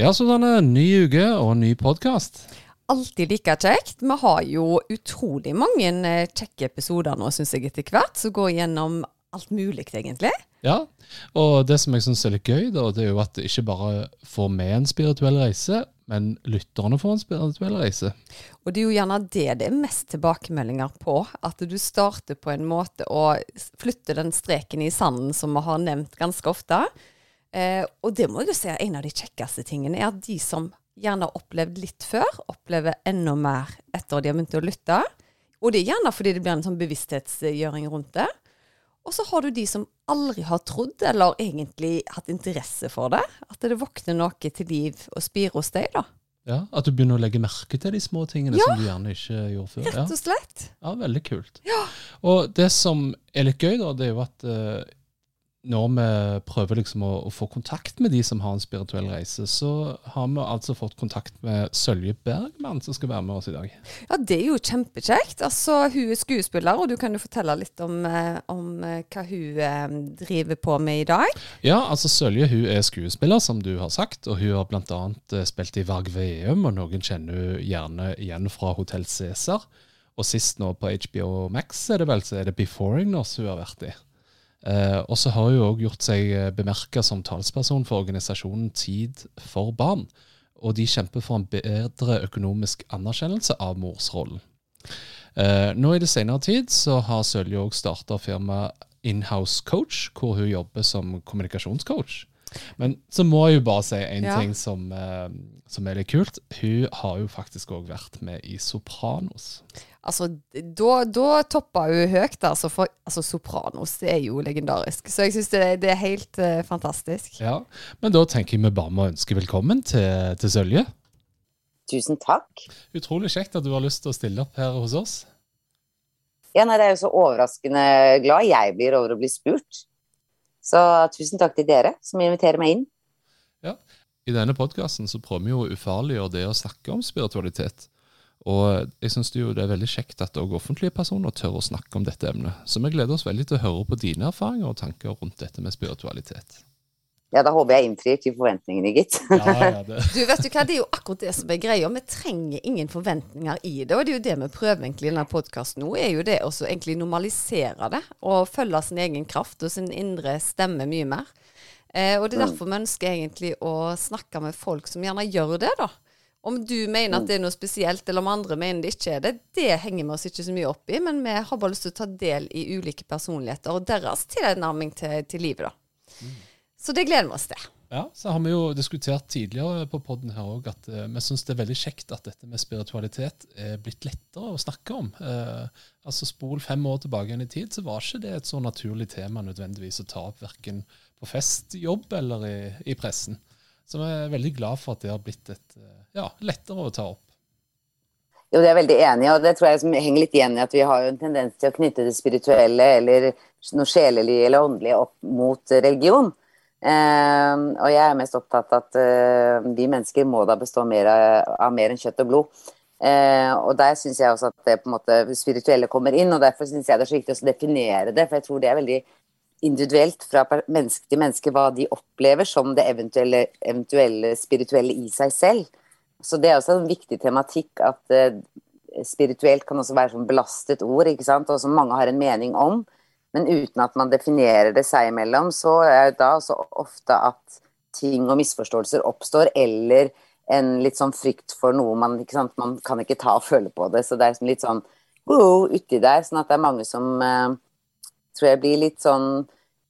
Ja, Susanne. Ny uke og ny podkast. Alltid like kjekt. Vi har jo utrolig mange eh, kjekke episoder nå, syns jeg, etter hvert, som går gjennom alt mulig, egentlig. Ja, og det som jeg syns er litt gøy, da, det er jo at det ikke bare får med en spirituell reise, men lytterne får en spirituell reise. Og det er jo gjerne det det er mest tilbakemeldinger på. At du starter på en måte å flytte den streken i sanden som vi har nevnt ganske ofte. Eh, og det må jeg jo si er en av de kjekkeste tingene, er at de som gjerne har opplevd litt før, opplever enda mer etter de har begynt å lytte. Og det er gjerne fordi det blir en sånn bevissthetsgjøring rundt det. Og så har du de som aldri har trodd, eller egentlig hatt interesse for det. At det våkner noe til liv og spirer hos deg, da. Ja, At du begynner å legge merke til de små tingene Ja. som du gjerne ikke gjorde før. Rett og slett. Ja, Veldig kult. Ja. Og det som er litt gøy, da, det er jo at eh, når vi prøver liksom å, å få kontakt med de som har en spirituell reise, så har vi altså fått kontakt med Sølje Bergman, som skal være med oss i dag. Ja, det er jo kjempekjekt. Altså, hun er skuespiller, og du kan jo fortelle litt om, eh, om eh, hva hun eh, driver på med i dag. Ja, altså Sølje hun er skuespiller, som du har sagt, og hun har bl.a. spilt i Varg Veum, og noen kjenner hun gjerne igjen fra Hotell Cæsar. Og sist nå på HBO Max er det vel, så er det Beforeigners hun har vært i. Eh, og så har hun òg gjort seg bemerka som talsperson for organisasjonen Tid for barn. Og de kjemper for en bedre økonomisk anerkjennelse av morsrollen. Eh, nå i det senere tid så har Sølje òg starta firmaet Inhouse Coach, hvor hun jobber som kommunikasjonscoach. Men så må jeg jo bare si en Ja. ting som, eh, som er litt kult. Hun har jo faktisk òg vært med i Sopranos. Altså, da, da toppa hun høyt, altså, for altså, Sopranos det er jo legendarisk. Så jeg syns det, det er helt uh, fantastisk. Ja, Men da tenker jeg vi bare må ønske velkommen til, til Sølje. Tusen takk. Utrolig kjekt at du har lyst til å stille opp her hos oss. Ja, nei, Det er jo så overraskende glad jeg blir over å bli spurt. Så tusen takk til dere som inviterer meg inn. I denne podkasten så prøver vi jo å ufarliggjøre det å snakke om spiritualitet. Og jeg syns det er veldig kjekt at òg offentlige personer tør å snakke om dette emnet. Så vi gleder oss veldig til å høre på dine erfaringer og tanker rundt dette med spiritualitet. Ja, Da håper jeg innfrir til forventningene, gitt. Ja, ja. Du vet du hva, Det er jo akkurat det som er greia. Vi trenger ingen forventninger i det. Og det er jo det vi prøver egentlig i denne podkasten nå, er jo det å egentlig normalisere det. Og følge sin egen kraft og sin indre stemme mye mer. Eh, og det er derfor vi ønsker egentlig å snakke med folk som gjerne gjør det, da. Om du mener at det er noe spesielt, eller om andre mener det ikke er det, det henger vi oss ikke så mye opp i. Men vi har bare lyst til å ta del i ulike personligheter og deres tilnærming til, til livet, da. Så det gleder vi oss til. Ja, så har vi jo diskutert tidligere på podden her òg at uh, vi syns det er veldig kjekt at dette med spiritualitet er blitt lettere å snakke om. Uh, altså Spol fem år tilbake igjen i tid, så var ikke det et så naturlig tema nødvendigvis å ta opp verken på fest, jobb eller i, i pressen. Så jeg er veldig glad for at det har blitt et, eh, ja, lettere å ta opp. Jo, det er jeg veldig enig i, og det tror jeg som henger litt igjen i at vi har jo en tendens til å knytte det spirituelle eller noe sjelelig eller åndelig opp mot religion. Eh, og jeg er mest opptatt av at eh, vi mennesker må da bestå mer av, av mer enn kjøtt og blod. Eh, og der syns jeg også at det på en måte spirituelle kommer inn, og derfor syns jeg det er så viktig å definere det, for jeg tror det er veldig individuelt fra menneske til menneske hva de opplever som det eventuelle, eventuelle spirituelle i seg selv. Så det er også en viktig tematikk at eh, spirituelt kan også være sånn belastet ord, ikke sant, og som mange har en mening om. Men uten at man definerer det seg imellom, så er det da så ofte at ting og misforståelser oppstår, eller en litt sånn frykt for noe man ikke sant, man kan ikke ta og føle på det. Så det er litt sånn wow, uti der, sånn at det er mange som eh, tror jeg blir litt sånn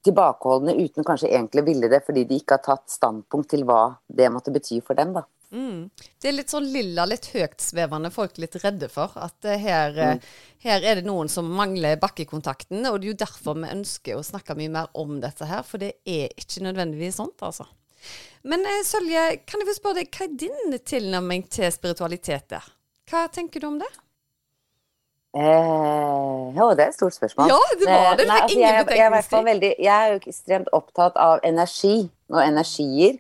tilbakeholdne uten kanskje egentlig ville det, fordi de ikke har tatt standpunkt til hva det måtte bety for dem, da. Mm. Det er litt sånn lilla, litt høytsvevende folk litt redde for. At eh, her, mm. her er det noen som mangler bakkekontakten. Og det er jo derfor vi ønsker å snakke mye mer om dette her. For det er ikke nødvendigvis sånt, altså. Men eh, Sølje, kan jeg få spørre deg, hva er din tilnærming til spiritualitet der? Hva tenker du om det? Eh, jo, det er et stort spørsmål. Ja, det var det. Det Nei, altså, ingen jeg, jeg, er fall betenkningstid. veldig, jeg er jo ekstremt opptatt av energi og energier.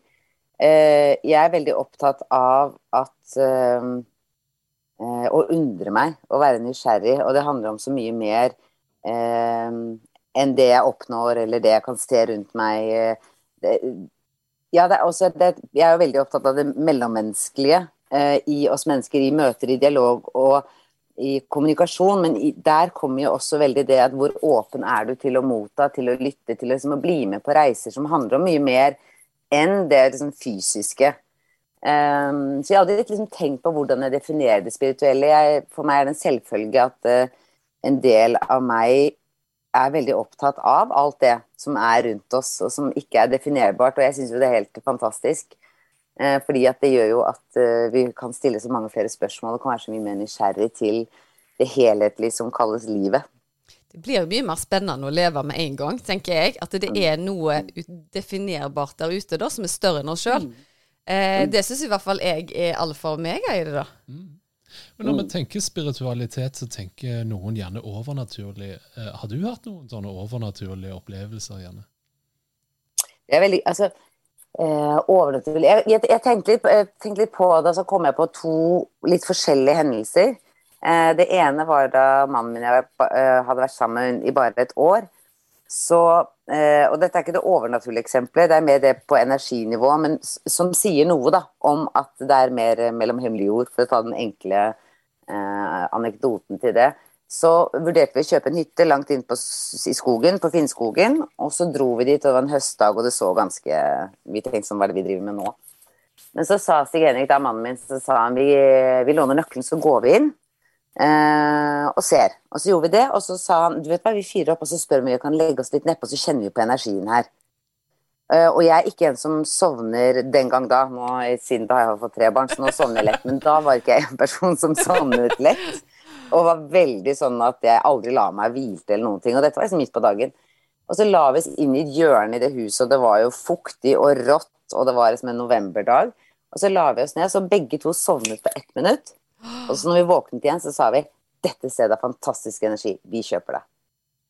Eh, jeg er veldig opptatt av at eh, eh, Å undre meg og være nysgjerrig. Og det handler om så mye mer eh, enn det jeg oppnår, eller det jeg kan se rundt meg. eh, Det, ja, det er også, det, jeg er jo veldig opptatt av det mellommenneskelige eh, i oss mennesker, i møter, i dialog og i kommunikasjon, men i, der kommer jo også veldig det at hvor åpen er du til å motta, til å lytte, til liksom å bli med på reiser som handler om mye mer enn det liksom, fysiske. Um, så jeg hadde ikke liksom tenkt på hvordan jeg definerer det spirituelle. Jeg, for meg er det en selvfølge at uh, en del av meg er veldig opptatt av alt det som er rundt oss, og som ikke er definerbart. Og jeg syns jo det er helt fantastisk. Eh, fordi at det gjør jo at eh, vi kan stille så mange flere spørsmål og kan være så mye mer nysgjerrig til det helhetlige som kalles livet. Det blir jo mye mer spennende å leve med en gang, tenker jeg. At det er noe definerbart der ute da, som er større enn oss sjøl. Eh, det syns i hvert fall jeg er alfa og omega i det, da. Men når vi tenker spiritualitet, så tenker noen gjerne overnaturlig. Har du hatt noen sånne overnaturlige opplevelser, gjerne? Det er veldig, altså, overnaturlig. Jeg, jeg, jeg tenkte, litt, jeg tenkte litt på det, så kom jeg på to litt forskjellige hendelser. Eh, det ene var da mannen min jeg eh, hadde vært sammen i bare et år. Så, eh, og dette er ikke det overnaturlige eksempelet, det er mer det på energinivå, men som sier noe da, om at det er mer eh, mellom himmel og jord, for å ta den enkle eh, anekdoten til det. Så vurderte vi å kjøpe en hytte langt inn på, i skogen, på Finnskogen, og så dro vi dit, og det var en høstdag, og det så ganske Vi tenkte sånn, hva er det vi driver med nå? Men så sa Stig Henrik, da mannen min, så sa han vi, vi låner nøkkelen, så går vi inn. eh, og ser. Og så gjorde vi det, og så sa han du vet hva, vi fyrer opp og så spør om vi kan legge oss litt nedpå, så kjenner vi på energien her. Eh, og jeg er ikke en som sovner den gang da. Nå, siden da har jeg fått tre barn, så nå sovner jeg lett. Men da var ikke jeg en person som sovnet lett. Og var veldig sånn at jeg aldri la meg hvilte eller noen ting. Og dette var liksom midt på dagen. Og så la vi oss inn i et hjørne i det huset, og det var jo fuktig og rått, og det var liksom en novemberdag. Og så la vi oss ned, så begge to sovnet på ett minutt. Og så når vi våknet igjen, så sa vi dette stedet har fantastisk energi, vi kjøper det.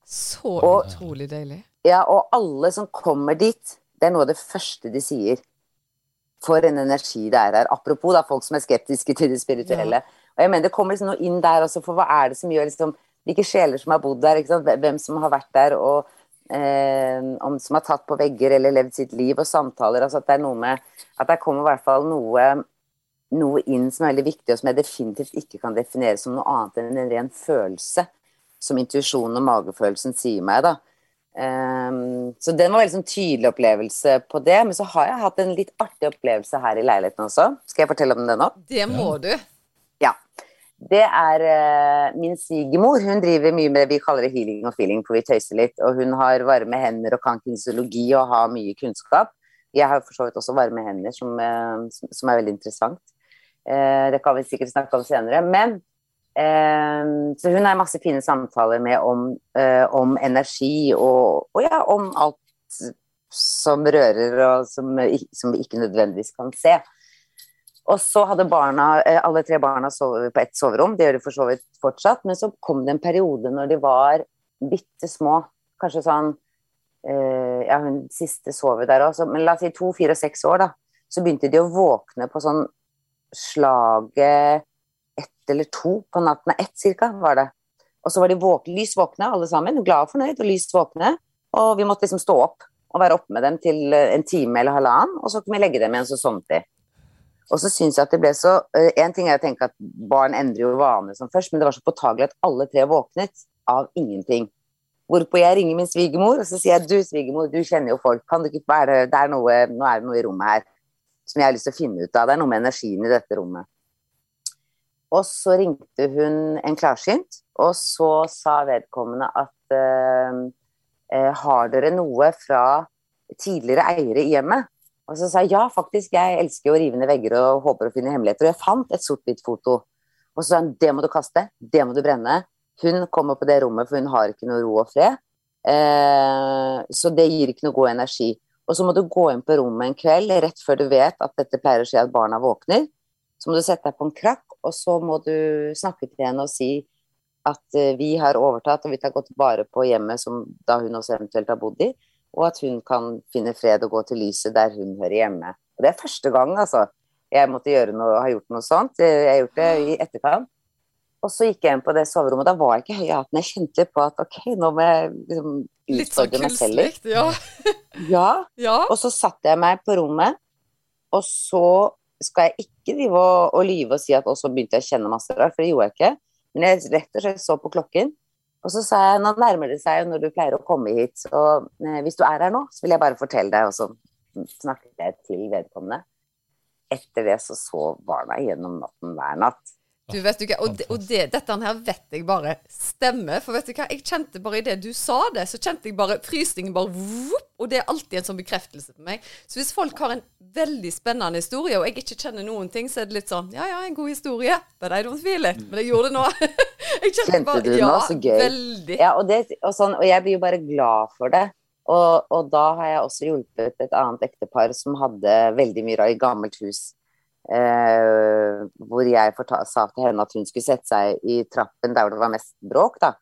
Så Og- utrolig deilig. Ja, og alle som kommer dit, det er noe av det første de sier. For en energi det er her. Apropos da, folk som er skeptiske til det spirituelle. Og jeg mener Det kommer liksom noe inn der også, for hva er det som gjør liksom, Hvilke sjeler som har bodd der, ikke sant? hvem som har vært der, og eh, om som har tatt på vegger eller levd sitt liv, og samtaler. altså At det er noe med At der kommer i hvert fall noe, noe inn som er veldig viktig, og som jeg definitivt ikke kan definere som noe annet enn en ren følelse. Som intuisjonen og magefølelsen sier meg, da. Um, så den var veldig sånn tydelig opplevelse på det. Men så har jeg hatt en litt artig opplevelse her i leiligheten også. Skal jeg fortelle om den nå? Det må du. Det er eh, min svigermor. Hun driver mye med det vi kaller det healing og feeling, for vi tøyser litt. Og hun har varme hender og kan kinesiologi og har mye kunnskap. Jeg har for så vidt også varme hender, som, eh, som, som er veldig interessant. Eh, det kan vi sikkert snakke om senere. Men eh, Så hun har masse fine samtaler med om, eh, om energi og, og ja, om alt som rører og som, som vi ikke nødvendigvis kan se. Og så hadde barna, eh, alle tre barna sovet på ett soverom, det gjør de for så vidt fortsatt. Men så kom det en periode når de var bitte små, kanskje sånn eh, Ja, hun siste sover der òg, men la oss si to, fire og seks år, da. Så begynte de å våkne på sånn slaget ett eller to på natten. Ett cirka, var det. Og så var de våk lys våkne, alle sammen. Glade og fornøyd, og lyst våkne. Og vi måtte liksom stå opp og være oppe med dem til eh, en time eller halvannen, og så kunne vi legge dem igjen, så sovnet de. Og så synes jeg at det ble så Én En ting er å tenke at barn endrer jo vaner som først, men det var så påtagelig at alle tre våknet av ingenting. Hvorpå jeg ringer min svigermor, og så sier jeg du svigermor, du kjenner jo folk, kan du ikke være det er noe, Nå er det noe i rommet her som jeg har lyst til å finne ut av. Det er noe med energien i dette rommet. Og så ringte hun en klarsynt, og så sa vedkommende at eh, eh, har dere noe fra tidligere eiere i hjemmet? Og så sa jeg ja, faktisk, jeg elsker å rive ned vegger og håper å finne hemmeligheter. Og jeg fant et sort-hvitt-foto. Og så sa hun det må du kaste, det må du brenne. Hun kommer på det rommet, for hun har ikke noe ro og fred. Eh, så det gir ikke noe god energi. Og så må du gå inn på rommet en kveld rett før du vet at dette pleier å skje at barna våkner. Så må du sette deg på en krakk, og så må du snakke til henne og si at eh, vi har overtatt og vi tar godt vare på hjemmet som da hun også eventuelt har bodd i, og at hun kan finne fred og gå til lyset der hun hører hjemme. Og det er første gang, altså. Jeg måtte gjøre noe, ha gjort noe sånt. Jeg har gjort det i etterkant. Og så gikk jeg inn på det soverommet. Da var jeg ikke høy i hatten. Jeg kjente på at ok, nå må jeg liksom utfordre meg selv litt. Ja. Ja. ja. Og så satte jeg meg på rommet, og så skal jeg ikke drive og, og lyve og si at også begynte jeg å kjenne masse rart, for det gjorde jeg ikke. Men jeg rett og slett så på klokken, og så sa jeg nå nærmer det seg jo når du pleier å komme hit, så eh, hvis du er her nå, så vil jeg bare fortelle deg, og så snakket jeg til vedkommende. Etter det så sov barna gjennom natten hver natt. Du vet du hva, Og, det, og det, dette her vet jeg bare stemmer. For vet du hva, jeg kjente bare i det du sa det, så kjente jeg bare frysningen bare vup, Og det er alltid en sånn bekreftelse for meg. Så hvis folk har en veldig spennende historie, og jeg ikke kjenner noen ting, så er det litt sånn Ja, ja, en god historie, but I don't feel it. Men jeg gjorde det nå. jeg kjente, Kjente bare du ja, nå? Så gøy. Veldig. Ja, og, det, og, sånn, og jeg blir jo bare glad for det. Og, og da har jeg også hjulpet et annet ektepar som hadde veldig mye i gammelt hus. Eh, hvor jeg sa til henne at hun skulle sette seg i trappen der det var mest bråk. da.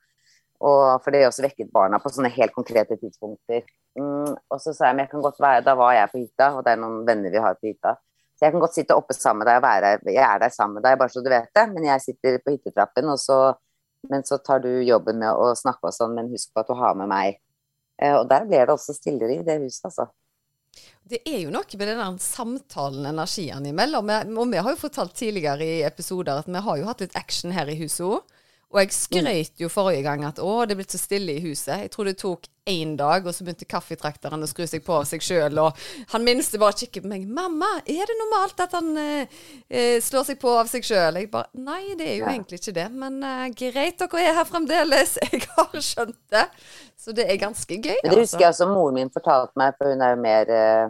Og, for det også vekket barna på sånne helt konkrete tidspunkter. Mm, og så sa jeg men jeg kan godt være, da var jeg på hytta, og det er noen venner vi har på hytta. Så jeg kan godt sitte oppe sammen med deg og være Jeg er der sammen med deg, bare så du vet det. Men jeg sitter på hyttetrappen, og så, men så tar du jobben med å snakke og sånn, men husk på at du har med meg. Eh, og der ble det også stillere i det huset, altså. Det er jo noe med den samtalen energien imellom. Og vi har jo fortalt tidligere i episoder at vi har jo hatt litt action her i huset òg. Og jeg skrøt jo forrige gang at å, det er blitt så stille i huset. Jeg tror det tok én dag, og så begynte kaffetrakteren å skru seg på av seg sjøl. Og han minste bare kikker på meg. 'Mamma, er det normalt at han eh, eh, slår seg på av seg sjøl?' Jeg bare Nei, det er jo Ja. egentlig ikke det. Men uh, greit, dere er her fremdeles. Jeg har skjønt det. Så det er ganske gøy. Men det altså. husker jeg også moren min fortalte meg, for hun er jo mer eh,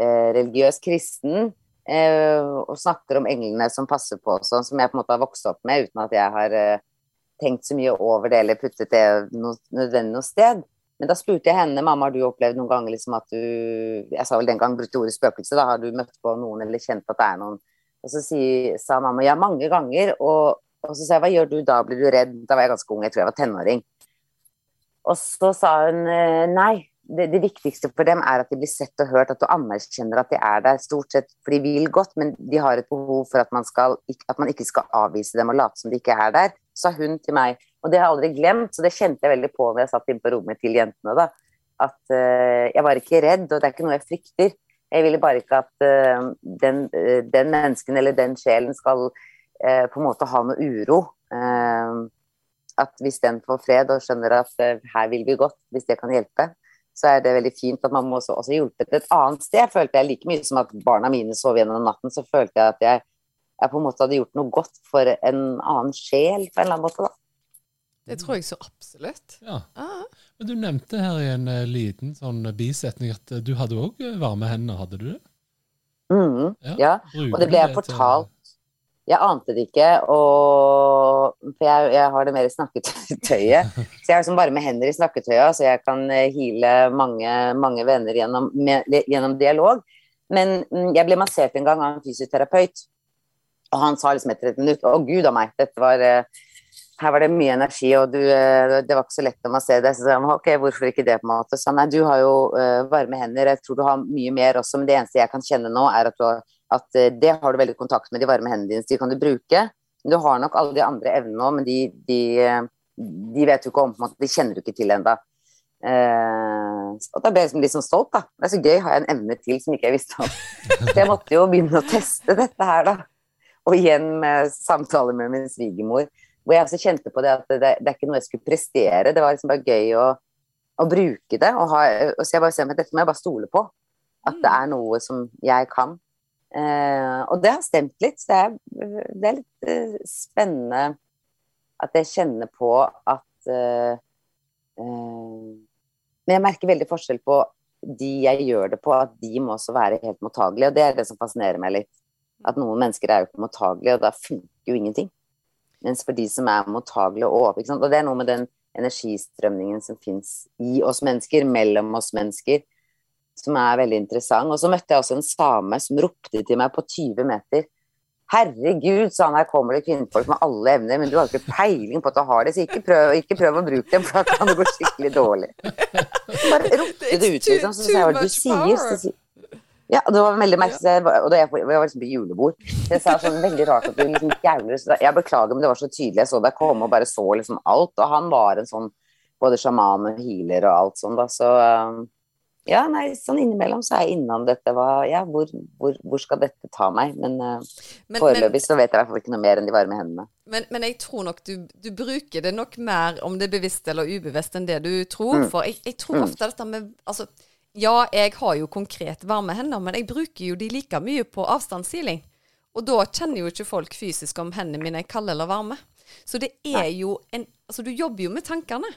eh, religiøs kristen. Eh, og snakker om englene som passer på sånn, som jeg på en måte har vokst opp med uten at jeg har tenkt så mye over det eller puttet det no, nødvendig noe sted. Men da spurte jeg henne mamma har du opplevd noen ganger liksom at du Jeg sa vel den gang brukte ordet spøkelse. Da har du møtt på noen eller kjent at det er noen Og så si, sa mamma ja, mange ganger. Og, og så sa jeg hva gjør du da, blir du redd? Da var jeg ganske ung, jeg tror jeg var tenåring. Og så sa hun eh, nei, det, det viktigste for dem er at de blir sett og hørt, at du anerkjenner at de er der. Stort sett, for de vil godt, men de har et behov for at man, skal, at man ikke skal avvise dem og late som de ikke er der, sa hun til meg. Og det har jeg aldri glemt, så det kjente jeg veldig på når jeg satt inne på rommet til jentene. da, At uh, jeg var ikke redd, og det er ikke noe jeg frykter. Jeg ville bare ikke at uh, den, uh, den mennesken eller den sjelen skal på en måte ha noe uro. At hvis den får fred og skjønner at her vil vi godt, hvis det kan hjelpe, så er det veldig fint at man må også, også hjulpet et annet sted. Følte jeg like mye som at barna mine sov gjennom natten, så følte jeg at jeg, jeg på en måte hadde gjort noe godt for en annen sjel på en eller annen måte. da. Det tror jeg så absolutt. Ja. Ah. Men du nevnte her i en eh, liten sånn bisetning at eh, du hadde òg varme hender, hadde du det? Mm, ja. ja. Og det ble jeg fortalt. Jeg ante det ikke, og for jeg, jeg har det mer i snakketøyet. Så jeg er liksom bare med hender i snakketøyet, så jeg kan hile heale mange, mange venner gjennom, med, gjennom dialog. Men mm, jeg ble massert en gang av en fysioterapeut, og han sa liksom etter et minutt Å, gud a meg, dette var eh, her var det mye energi, og du, eh, det var ikke så lett å massere deg. Så sa han ok, hvorfor ikke det, på en måte. Så han, nei, du har jo eh, varme hender, jeg tror du har mye mer også, men det eneste jeg kan kjenne nå, er at, du har, at eh, det har du veldig kontakt med de varme hendene dine, så de kan du bruke. Du har nok alle de andre evnene òg, men de, de, eh, de vet du ikke om, de kjenner du ikke til ennå. Uh, og da ble jeg liksom litt sånn stolt, da. Det er så gøy, har jeg en evne til som ikke jeg visste om. Så jeg måtte jo begynne å teste dette her, da. Og igjen med samtaler med min svigermor, hvor jeg også kjente på det at det, det er ikke noe jeg skulle prestere, det var liksom bare gøy å, å bruke det. Og, ha, og så jeg bare ser meg dette må jeg bare stole på. At det er noe som jeg kan. Eh, og det har stemt litt, så det er, det er litt eh, spennende at jeg kjenner på at eh, eh, Men jeg merker veldig forskjell på de jeg gjør det på, at de må også være helt mottagelige. Og det er det som fascinerer meg litt. At noen mennesker er jo ikke mottagelige, og da funker jo ingenting. Mens for de som er mottagelige og åpne. Og det er noe med den energistrømningen som fins i oss mennesker, mellom oss mennesker, som er veldig interessant. Og så møtte jeg også en same som ropte til meg på 20 meter. Herregud, sa han, her kommer det kvinnfolk med alle evner, men du har ikke peiling på at du har det, så ikke prøv, ikke prøv å bruke dem, for da kan det gå skikkelig dårlig. Så bare ropte det ut, liksom. Så sa jeg hva du sier. Så ja, det var veldig merkelig, og jeg var liksom på julebord. Så jeg sa sånn veldig rart at du liksom gauler. Jeg beklager, men det var så tydelig. Jeg så deg komme og bare så liksom alt. Og han var en sånn både sjaman og healer og alt sånn, da. Så um, ja, nei, sånn innimellom så er jeg innom dette. Hva, ja, hvor, hvor, hvor, skal dette ta meg? Men, uh, men foreløpig så vet jeg i hvert fall ikke noe mer enn de varme hendene. Men, men jeg tror nok du, du, bruker det nok mer, om det er bevisst eller ubevisst, enn det du tror. Mm. For jeg, jeg tror mm. ofte dette med altså, ja, jeg har jo konkret varme hender, men jeg bruker jo de like mye på avstandssiling. Og da kjenner jo ikke folk fysisk om hendene mine er kalde eller varme. Så det er jo en Altså, du jobber jo med tankene.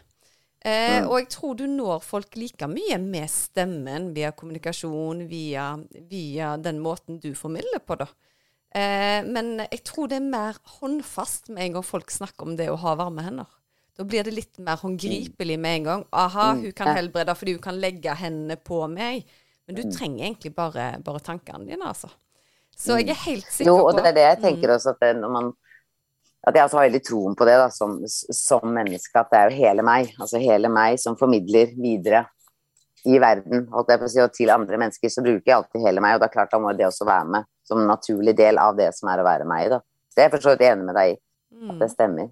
Eh, mm. Og jeg tror du når folk like mye med stemmen, via kommunikasjon, via, via den måten du formidler på, da. Eh, men jeg tror det er mer håndfast med en gang folk snakker om det å ha varme hender. Da blir det litt mer håndgripelig med en gang. Aha, mm, hun kan helbrede fordi hun kan legge hendene på meg. Men du mm. trenger egentlig bare, bare tankene dine, altså. Så jeg er helt sikker på Jo, og det er det jeg tenker mm. også, at når man at jeg også har veldig troen på det da, som, som, menneske, at det er jo hele meg. Altså hele meg som formidler videre i verden. Si, og til andre mennesker så bruker jeg alltid hele meg, og er klart da må det også være med som en naturlig del av det som er å være meg. da. Så jeg er for så vidt enig med deg i at det stemmer.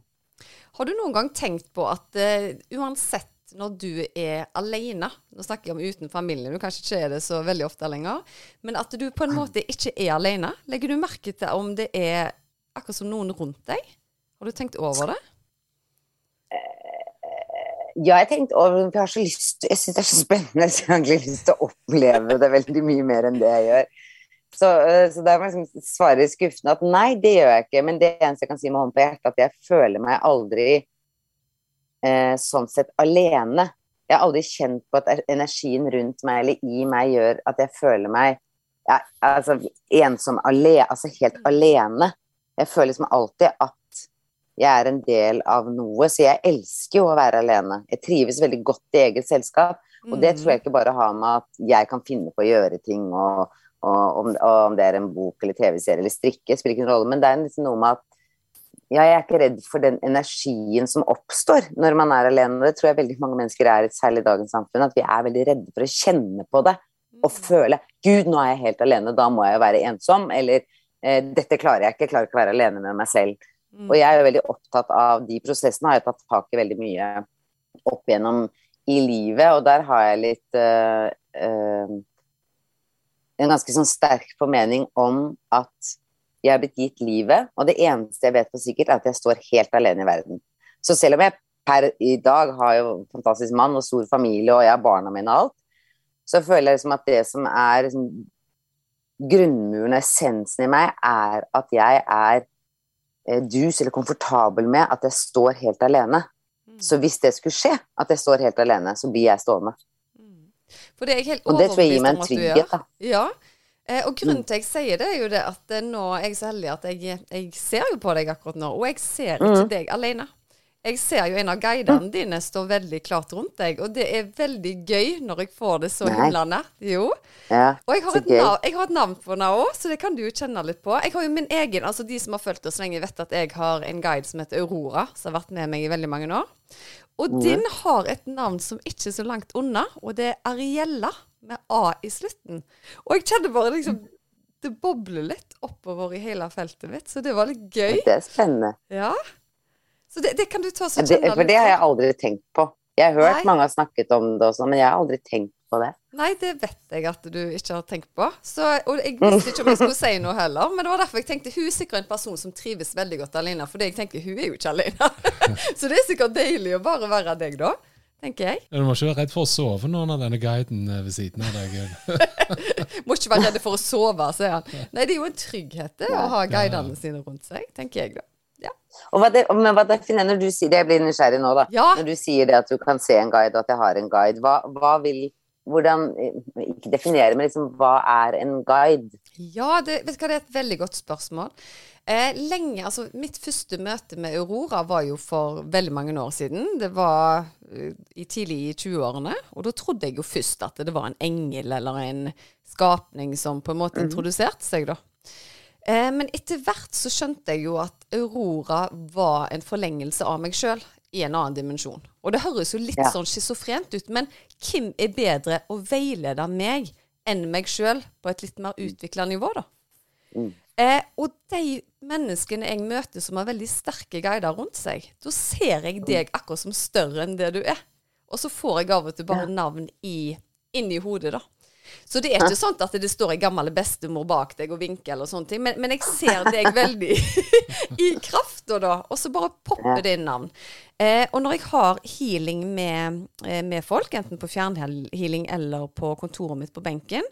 Har du noen gang tenkt på at uh, uansett når du er alene, nå snakker jeg om uten familien, du kanskje ikke er det så veldig ofte lenger, men at du på en måte ikke er alene, legger du merke til om det er akkurat som noen rundt deg? Har du tenkt over det? Eh, ja, jeg tenkte over det. Jeg har så lyst Jeg syns det er så spennende, så jeg har egentlig lyst til å oppleve det veldig mye mer enn det jeg gjør. Så, eh, så der må jeg liksom svare skuffende at nei, det gjør jeg ikke. Men det eneste jeg kan si med hånden på hjertet, at jeg føler meg aldri eh, sånn sett alene. Jeg har aldri kjent på at energien rundt meg eller i meg gjør at jeg føler meg ja, altså, ensom alene, altså helt alene. Jeg føler liksom alltid at jeg er en del av noe, så jeg elsker jo å være alene. Jeg trives veldig godt i eget selskap, og det tror jeg mm. ikke bare har med at jeg kan finne på å gjøre ting og og om, og om, det er en bok eller TV-serie eller strikke, spiller ikke noen rolle. Men det er liksom noe med at ja, jeg er ikke redd for den energien som oppstår når man er alene. Det tror jeg veldig mange mennesker er, særlig i dagens samfunn. At vi er veldig redde for å kjenne på det og mm. føle Gud, nå er jeg helt alene, da må jeg jo være ensom. Eller eh, dette klarer jeg ikke, jeg klarer ikke å være alene med meg selv. Mm. Og jeg er jo veldig opptatt av de prosessene, har jeg tatt tak i veldig mye opp igjennom i livet, og der har jeg litt uh, uh, en ganske sånn sterk formening om at jeg er blitt gitt livet, og det eneste jeg vet for sikkert, er at jeg står helt alene i verden. Så selv om jeg per i dag har jo fantastisk mann og stor familie, og jeg har barna mine og alt, så føler jeg liksom at det som er liksom, grunnmuren og essensen i meg, er at jeg er dus eller komfortabel med at jeg står helt alene. Mm. Så hvis det skulle skje, at jeg står helt alene, så blir jeg stående. For det er jeg helt og det tror jeg gir meg en trygghet, da. Ja. Eh, og grunnen til at jeg sier det, er jo det at eh, nå er jeg så heldig at jeg, jeg ser jo på deg akkurat nå, og jeg ser ikke mm. deg alene. Jeg ser jo en av guidene dine står veldig klart rundt deg, og det er veldig gøy når jeg får det så himla nært. Jo. Ja, og jeg har, navn, jeg har, et navn på henne òg, så det kan du jo kjenne litt på. Jeg har jo min egen, altså De som har fulgt oss lenge, vet at jeg har en guide som heter Aurora, som har vært med meg i veldig mange år. Og mm. din har et navn som ikke er så langt unna, og det er Ariella med A i slutten. Og jeg kjenner bare liksom Det bobler litt oppover i hele feltet mitt, så det var litt gøy. Det er spennende. Ja. Så det, det kan du ta så kjenne For det har jeg aldri tenkt på. Jeg har hørt Nei. mange har snakket om det også, men jeg har aldri tenkt på det. Nei, det vet jeg at du ikke har tenkt på. Så, og jeg visste ikke om jeg skulle si noe heller. Men det var derfor jeg tenkte hun er sikkert en person som trives veldig godt alene. For jeg tenker hun er jo ikke alene. så det er sikkert deilig å bare være deg, da. Tenker jeg. Du må ikke være redd for å sove når denne guiden ved siden av deg. må ikke være redd for å sove, sier han. Nei, det er jo en trygghet det, å ha guidene sine rundt seg, tenker jeg da. Ja. Og hva, det, men hva definerer når du sier det, jeg blir nysgjerrig nå, da. Ja. Når du sier det at du kan se en guide, og at jeg har en guide, hva, hva vil hvordan Ikke definere, men liksom hva er en guide? Ja, det, vet du hva, det er et veldig godt spørsmål. Eh, lenge, altså Mitt første møte med Aurora var jo for veldig mange år siden. Det var uh, i tidlig i 20-årene. Og da trodde jeg jo først at det var en engel eller en skapning som på en måte mm. introduserte seg, da. Eh, men etter hvert så skjønte jeg jo at Aurora var en forlengelse av meg sjøl i en annen dimensjon. Og det høres jo litt ja. sånn schizofrent ut, men hvem er bedre å veilede meg enn meg sjøl på et litt mer utvikla nivå, da? Mm. Eh, og de menneskene jeg møter som har veldig sterke guider rundt seg, da ser jeg deg akkurat som større enn det du er. Og så får jeg av og til bare navn i, inni hodet, da. Så det er ikke sånn at det står ei gammel bestemor bak deg og vinker eller sånne ting, men, men jeg ser deg veldig i krafta da, og så bare popper det inn navn. Eh, og når jeg har healing med, eh, med folk, enten på fjernhealing eller på kontoret mitt på benken,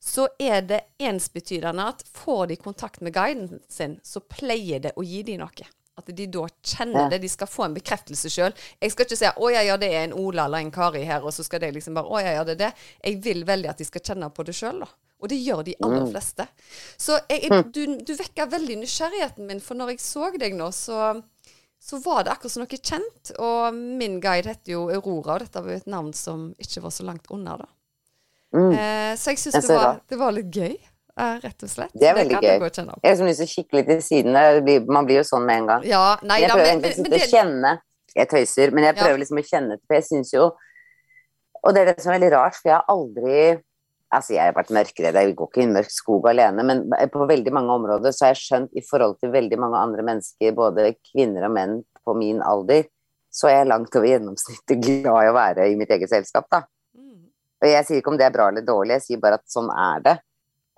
så er det ensbetydende at får de kontakt med guiden sin, så pleier det å gi dem noe. At de da kjenner det. De skal få en bekreftelse sjøl. Jeg skal ikke si 'Å ja, ja, det er en Ola eller en Kari her', og så skal de liksom bare 'Å ja, ja, det er det'. Jeg vil veldig at de skal kjenne på det sjøl, da. Og det gjør de aller mm. fleste. Så jeg, mm. du, du vekker veldig nysgjerrigheten min, for når jeg så deg nå, så, så var det akkurat som noe kjent. Og min guide heter jo Aurora, og dette var jo et navn som ikke var så langt unna, da. Mm. Eh, så jeg syns det, det, var litt gøy rett og slett. Det er veldig det gøy. Jeg har lyst til å kikke litt i siden. Man blir jo sånn med en gang. Ja, nei, jeg prøver egentlig ikke å kjenne Jeg tøyser, men jeg prøver ja. liksom å kjenne For jeg syns jo Og det er det som er veldig rart, for jeg har aldri Altså, jeg har vært mørkredd, jeg går ikke i en mørk skog alene, men på veldig mange områder så har jeg skjønt i forhold til veldig mange andre mennesker, både kvinner og menn på min alder, så er jeg langt over gjennomsnittet glad i å være i mitt eget selskap, da. Mm. Og jeg sier ikke om det er bra eller dårlig, jeg sier bare at sånn er det.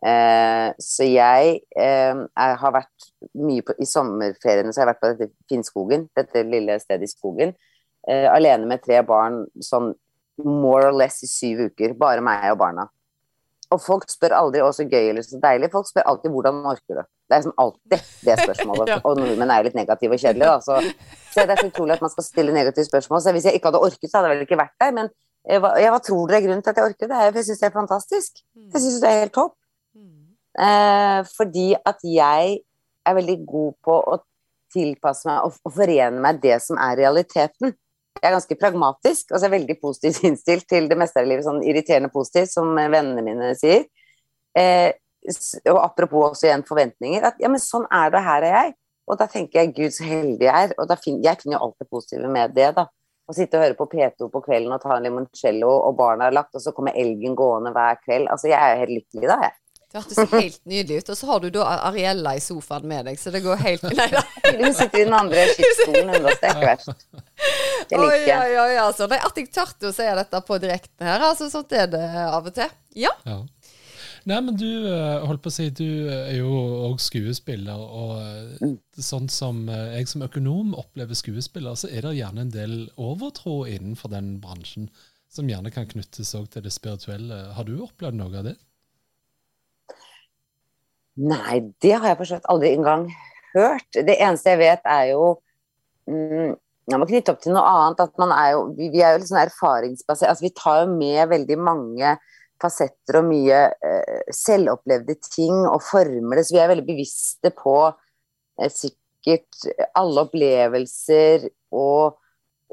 Eh, så jeg, eh, jeg, har vært mye på I sommerferiene så har jeg vært på dette Finnskogen, dette lille stedet i skogen, eh, alene med tre barn sånn more or less i syv uker. Bare meg og barna. Og folk spør aldri 'å, så gøy' eller 'så deilig'. Folk spør alltid 'hvordan orker du'? Det er som alltid det spørsmålet. ja. Og nordmenn er jo litt negative og kjedelige, da. Så, så, det er så utrolig at man skal stille negative spørsmål. Så hvis jeg ikke hadde orket, så hadde jeg vel ikke vært der. Men hva, ja, hva tror dere er grunnen til at jeg orker det? Jeg syns det er fantastisk. Jeg syns det er helt topp. Eh, fordi at jeg er veldig god på å tilpasse meg og, og forene meg det som er realiteten. Jeg er ganske pragmatisk og så er jeg veldig positivt innstilt til det meste av livet. Sånn irriterende positivt, som vennene mine sier. Eh, og apropos også igjen forventninger. At ja, men sånn er det, her er jeg. Og da tenker jeg gud, så heldig jeg er. Og fin jeg finner jo alt det positive med det, da. Å sitte og høre på P2 på kvelden og ta en limoncello, og barna er lagt, og så kommer elgen gående hver kveld. Altså, jeg er jo helt lykkelig da, jeg. Det hørtes helt nydelig ut. Og så har du da Ariella i sofaen med deg, så det går helt Nei da. Hun sitter i den andre skiftstolen underst, det er ikke verst. Det liker jeg. Oi, oi, oi, altså. Det er at jeg tørte å si dette på direkten her. Altså, sånt er det av og til. Ja. ja. Nei, men du eh, holdt på å si, du er jo òg skuespiller. Og eh, mm. sånn som eh, jeg som økonom opplever skuespiller, så er det gjerne en del overtro innenfor den bransjen som gjerne kan knyttes òg til det spirituelle. Har du opplevd noe av det? Nei, det har jeg forstått aldri engang hørt. Det eneste jeg vet, er jo mm, Jeg må knytte opp til noe annet. at man er jo, Vi, er jo litt sånn erfaringsbasert. altså Vi tar jo med veldig mange fasetter og mye eh, selvopplevde ting og former det. Så vi er veldig bevisste på eh, sikkert alle opplevelser og,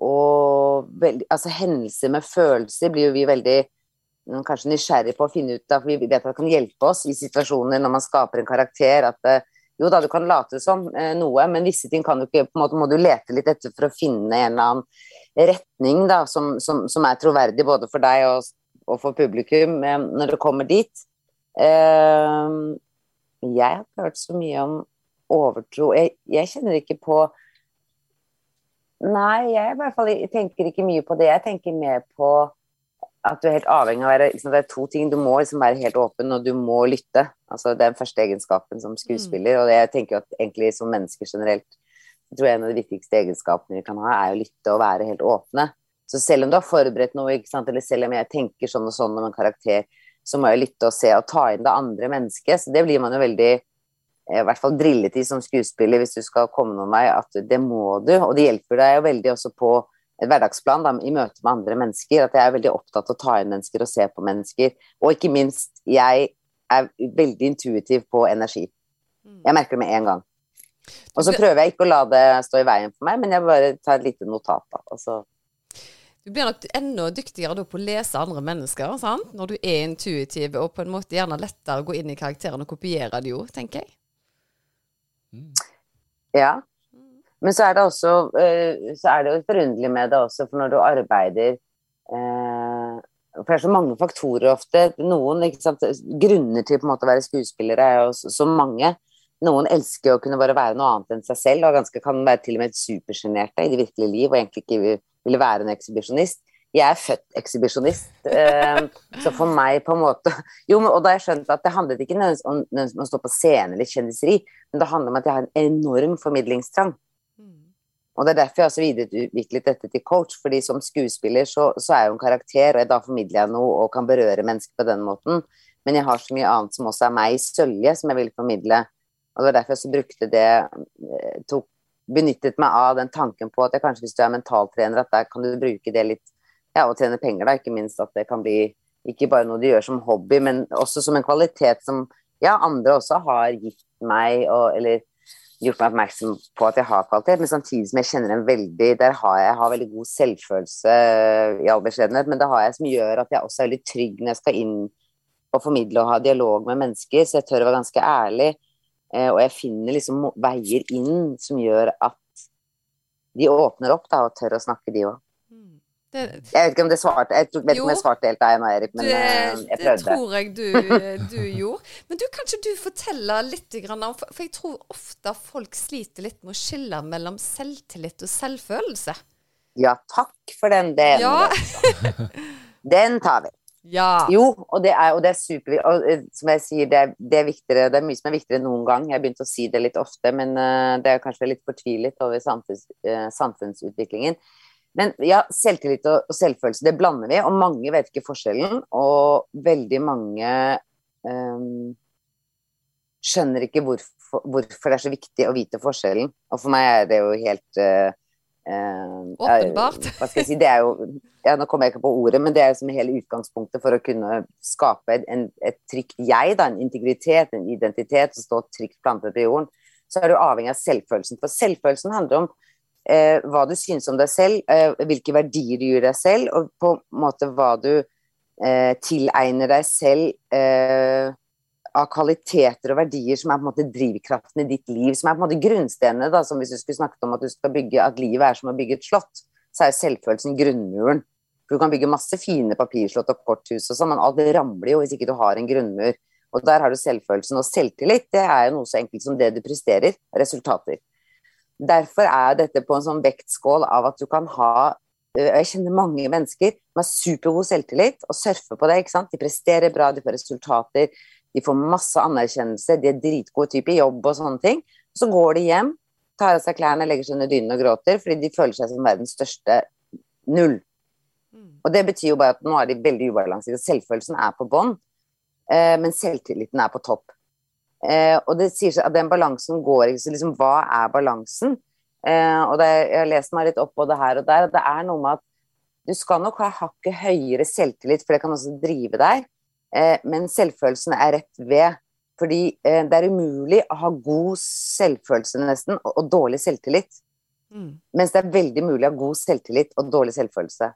og veld, altså hendelser med følelser blir jo vi veldig kanskje nysgjerrig på å finne ut av, for vi vet at det kan hjelpe oss i situasjoner når man skaper en karakter. at eh, jo da, du kan late som eh, noe, men visse ting kan du ikke, på en måte må du lete litt etter for å finne en eller annen retning da, som, som, som er troverdig både for deg og, og for publikum eh, når det kommer dit. Uh, jeg har ikke hørt så mye om overtro. Jeg, jeg, kjenner ikke på Nei, jeg fall tenker ikke mye på det. Jeg tenker mer på at du er helt avhengig av å være liksom, Det er to ting. Du må liksom være helt åpen, og du må lytte. Altså, det er den første egenskapen som skuespiller. Mm. Og jeg tenker at egentlig som mennesker generelt jeg tror En av de viktigste egenskapene vi kan ha, er å lytte og være helt åpne. Så selv om du har forberedt noe, eller selv om jeg tenker sånn og sånn om en karakter, så må jeg lytte og se og ta inn det andre mennesket. Så det blir man jo veldig i hvert fall drillet i som skuespiller hvis du skal komme noen vei, at det må du. Og det hjelper deg jo veldig også på hverdagsplan da, i møte med andre mennesker. At jeg er veldig opptatt av å ta inn mennesker og se på mennesker. Og ikke minst, jeg er veldig intuitiv på energi. Mm. Jeg merker det med en gang. Og så prøver jeg ikke å la det stå i veien for meg, men jeg bare tar et lite notat. da, og så Du blir nok enda dyktigere da på å lese andre mennesker, sant? når du er intuitiv, og på en måte gjerne lettere å gå inn i karakterene og kopiere det jo, tenker jeg. Mm. Ja. Men så er det også eh, så er det jo forunderlig med det også, for når du arbeider eh, For det er så mange faktorer ofte. Noen ikke sant, grunner til på en måte å være skuespillere er jo så, mange. Noen elsker å kunne bare være noe annet enn seg selv, og ganske kan være til og med supersjenerte i det virkelige liv, og egentlig ikke vil- være en ekshibisjonist. Jeg er født ekshibisjonist, eh, så for meg på en måte Jo, og da har jeg skjønt at det handlet ikke nødvendigvis om å stå på scene eller kjendiseri, men det handler om at jeg har en enorm formidlingstrang. Og det er derfor jeg også videreutviklet dette til coach, fordi som skuespiller så, så er jeg jo en karakter, og da formidler jeg noe og kan berøre mennesker på den måten. Men jeg har så mye annet som også er meg i sølje, som jeg vil formidle. Og det var derfor jeg også brukte det eh, tok, Benyttet meg av den tanken på at jeg kanskje hvis du er mentaltrener, at der kan du bruke det litt Ja, og tjene penger, da, ikke minst. At det kan bli ikke bare noe du gjør som hobby, men også som en kvalitet som ja, andre også har gitt meg, og, eller gjort meg oppmerksom på at jeg har kvalitet, men samtidig som jeg kjenner en veldig Der har jeg, jeg har veldig god selvfølelse i all beskjedenhet, men det har jeg som gjør at jeg også er veldig trygg når jeg skal inn og formidle og ha dialog med mennesker, så jeg tør å være ganske ærlig. Eh, og jeg finner liksom veier inn som gjør at de åpner opp da, og tør å snakke, de òg. Det, Jeg vet ikke om det svarte Jeg vet ikke om jeg svarte helt deg nå, Erik, men det, jeg prøvde. det tror jeg du, du gjorde. Men du, kan ikke du fortelle litt om For jeg tror ofte folk sliter litt med å skille mellom selvtillit og selvfølelse. Ja, takk for den. delen. Ja. den tar vi. Ja. Jo, og det er, og det er super og, eh, Som jeg sier, det er, det er viktigere Det er mye som er viktigere enn noen gang. Jeg har begynt å si det litt ofte, men uh, det er kanskje litt fortvilet over samfunns, uh, samfunnsutviklingen. Men ja, selvtillit og, selvfølelse, det blander vi, og mange vet ikke forskjellen. Og veldig mange um, skjønner ikke hvorfor, hvorfor det er så viktig å vite forskjellen. Og for meg er det jo helt uh, Åpenbart. Hva skal jeg si, det er jo ja, Nå kommer jeg ikke på ordet, men det er jo som hele utgangspunktet for å kunne skape en, et trygt jeg, da, en integritet, en identitet, som står trygt plantet på jorden. Så er du avhengig av selvfølelsen. For selvfølelsen handler om eh, hva du synes om deg selv, eh, hvilke verdier du gir deg selv, og på en måte hva du eh, tilegner deg selv eh, av kvaliteter og verdier som er på en måte drivkraften i ditt liv, som er på en måte grunnstenene. da, som Hvis du skulle snakket om at, du skal bygge, at livet er som å bygge et slott, så er selvfølelsen grunnmuren. For Du kan bygge masse fine papirslott og korthus, og sånn, men alt ramler jo hvis ikke du har en grunnmur. Og Der har du selvfølelsen. Og selvtillit det er jo noe så enkelt som det du presterer, resultater. Derfor er dette på en sånn vektskål av at du kan ha øh, Jeg kjenner mange mennesker som har supergod selvtillit og surfer på det. ikke sant? De presterer bra, de får resultater, de får masse anerkjennelse, de er dritgode type i jobb og sånne ting. Så går de hjem, tar av seg klærne, legger seg under dynen og gråter fordi de føler seg som verdens største null. Og det betyr jo bare at nå er de veldig ubalanserte. Selvfølelsen er på bånn, eh, men selvtilliten er på topp. Eh, og det sier seg at den balansen går ikke, så liksom hva er balansen? Eh, og det, jeg har lest meg litt opp på det her og der, at det er noe med at du skal nok ha hakket høyere selvtillit, for det kan også drive deg, eh, men selvfølelsen er rett ved. Fordi eh, det er umulig å ha god selvfølelse nesten, og, og dårlig selvtillit. Mm. Mens det er veldig mulig å ha god selvtillit og dårlig selvfølelse.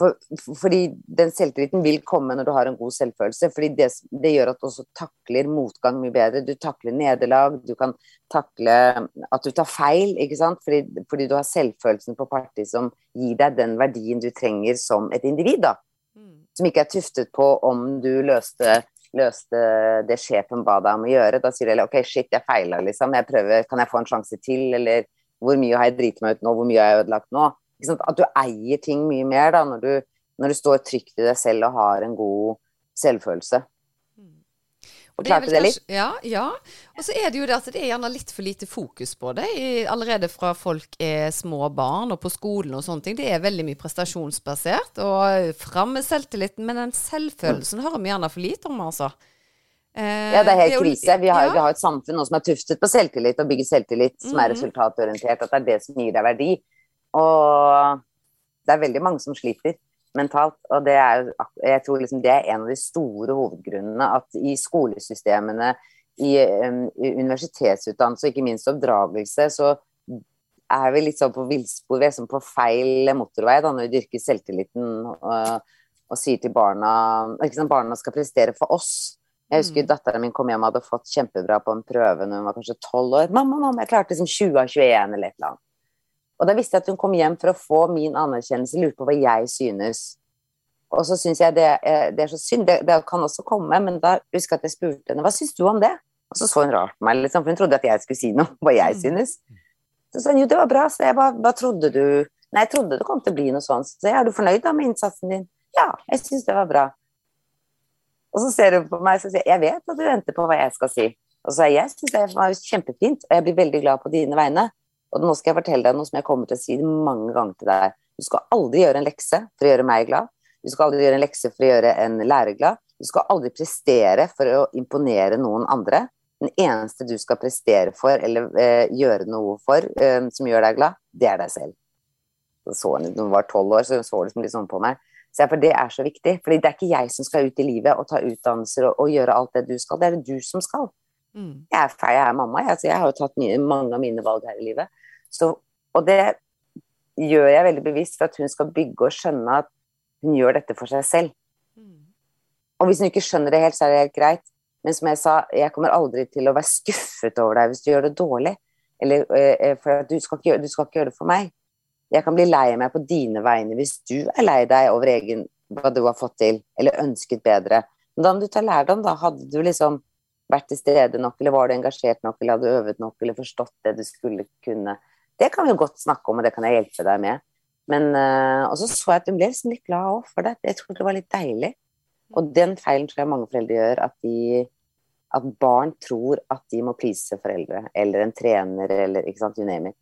For, for- fordi den selvtilliten vil komme når du har en god selvfølelse. fordi det, det gjør at du også takler motgang mye bedre. Du takler nederlag, du kan takle at du tar feil, ikke sant. Fordi, fordi du har selvfølelsen på parti som gir deg den verdien du trenger som et individ, da. Mm. Som ikke er tuftet på om du løste løste det sjefen ba deg om å gjøre. Da sier du heller OK, shit, jeg feila, liksom. Jeg prøver, kan jeg få en sjanse til? Eller hvor mye har jeg driti meg ut nå? Hvor mye har jeg ødelagt nå? At du eier ting mye mer da, når du, når du står trygt i deg selv og har en god selvfølelse. Er Forklarte det litt? Ja, ja. Og så er det jo det at det er gjerne litt for lite fokus på det i, allerede fra folk er små barn og på skolen og sånne ting. Det er veldig mye prestasjonsbasert og fram med selvtilliten, men den selvfølelsen hører vi gjerne for lite om, altså. Eh, Ja, det er helt krise. Vi har, ja. vi har et samfunn nå som er tuftet på selvtillit og bygger selvtillit som er Mhm. resultatorientert, at det er det som gir deg verdi. Og det er veldig mange som sliter mentalt. Og det er, jeg tror liksom det er en av de store hovedgrunnene at i skolesystemene, i, um, i universitetsutdannelse og ikke minst oppdragelse, så er vi litt sånn på villspor. Vi er sånn på feil motorvei da, når vi dyrker selvtilliten og, og sier til barna liksom, Barna skal prestere for oss. Jeg husker mm. datteren min kom hjem og hadde fått kjempebra på en prøve når hun var kanskje tolv år. 'Mamma, mamma, jeg klarte liksom 20 av 21', eller et eller annet. Og da visste jeg at hun kom hjem for å få min anerkjennelse, lurte på hva jeg synes. Og så syns jeg det, det, er så synd. Det, det, kan også komme, men da husker jeg at jeg spurte henne hva syns du om det? Og så så hun rart på meg, liksom, for hun trodde at jeg skulle si noe hva jeg mm. synes. Så sa hun jo, det var bra, så jeg bare hva trodde du? Nei, jeg trodde det kom til å bli noe sånt. Så jeg, er du fornøyd da med innsatsen din? Ja, jeg syns det var bra. Og så ser hun på meg og sier jeg vet at du venter på hva jeg skal si. Og så sier jeg jeg syns det var kjempefint, og jeg blir veldig glad på dine vegne. Og nå skal jeg fortelle deg noe som jeg kommer til å si mange ganger til deg. Du skal aldri gjøre en lekse for å gjøre meg glad. Du skal aldri gjøre en lekse for å gjøre en lærer glad. Du skal aldri prestere for å imponere noen andre. Den eneste du skal prestere for eller eh, gjøre noe for eh, som gjør deg glad, det er deg selv. Så hun, hun var tolv år, så hun så liksom litt sånn på meg. Så jeg, for Det er så viktig. for det er ikke jeg som skal ut i livet og ta utdannelser og, og gjøre alt det du skal. Det er det du som skal. Mm. Jeg, er, feil, jeg er mamma. Jeg, jeg har jo tatt mye, mange av mine valg her i livet. Så, og det gjør jeg veldig bevisst for at hun skal bygge og skjønne at hun gjør dette for seg selv. Og hvis hun ikke skjønner det helt, så er det helt greit. Men som jeg sa, jeg kommer aldri til å være skuffet over deg hvis du gjør det dårlig. Eller, eh, eh for du skal, gjøre, du skal, ikke gjøre, det for meg. Jeg kan bli lei meg på dine vegne hvis du er lei deg over egen, hva du har fått til, eller ønsket bedre. Men da må du ta lærdom, da. Hadde du liksom vært til stede nok, eller var du engasjert nok, eller hadde du øvet nok, eller forstått det du skulle kunne. Det kan vi godt snakke om, og det kan jeg hjelpe deg med. Men, uh, og så så jeg at hun ble liksom litt glad òg for det. Jeg tror det var litt deilig. Og den feilen tror jeg mange foreldre gjør, at, de, at barn tror at de må please foreldre, eller en trener, eller ikke sant, you name it.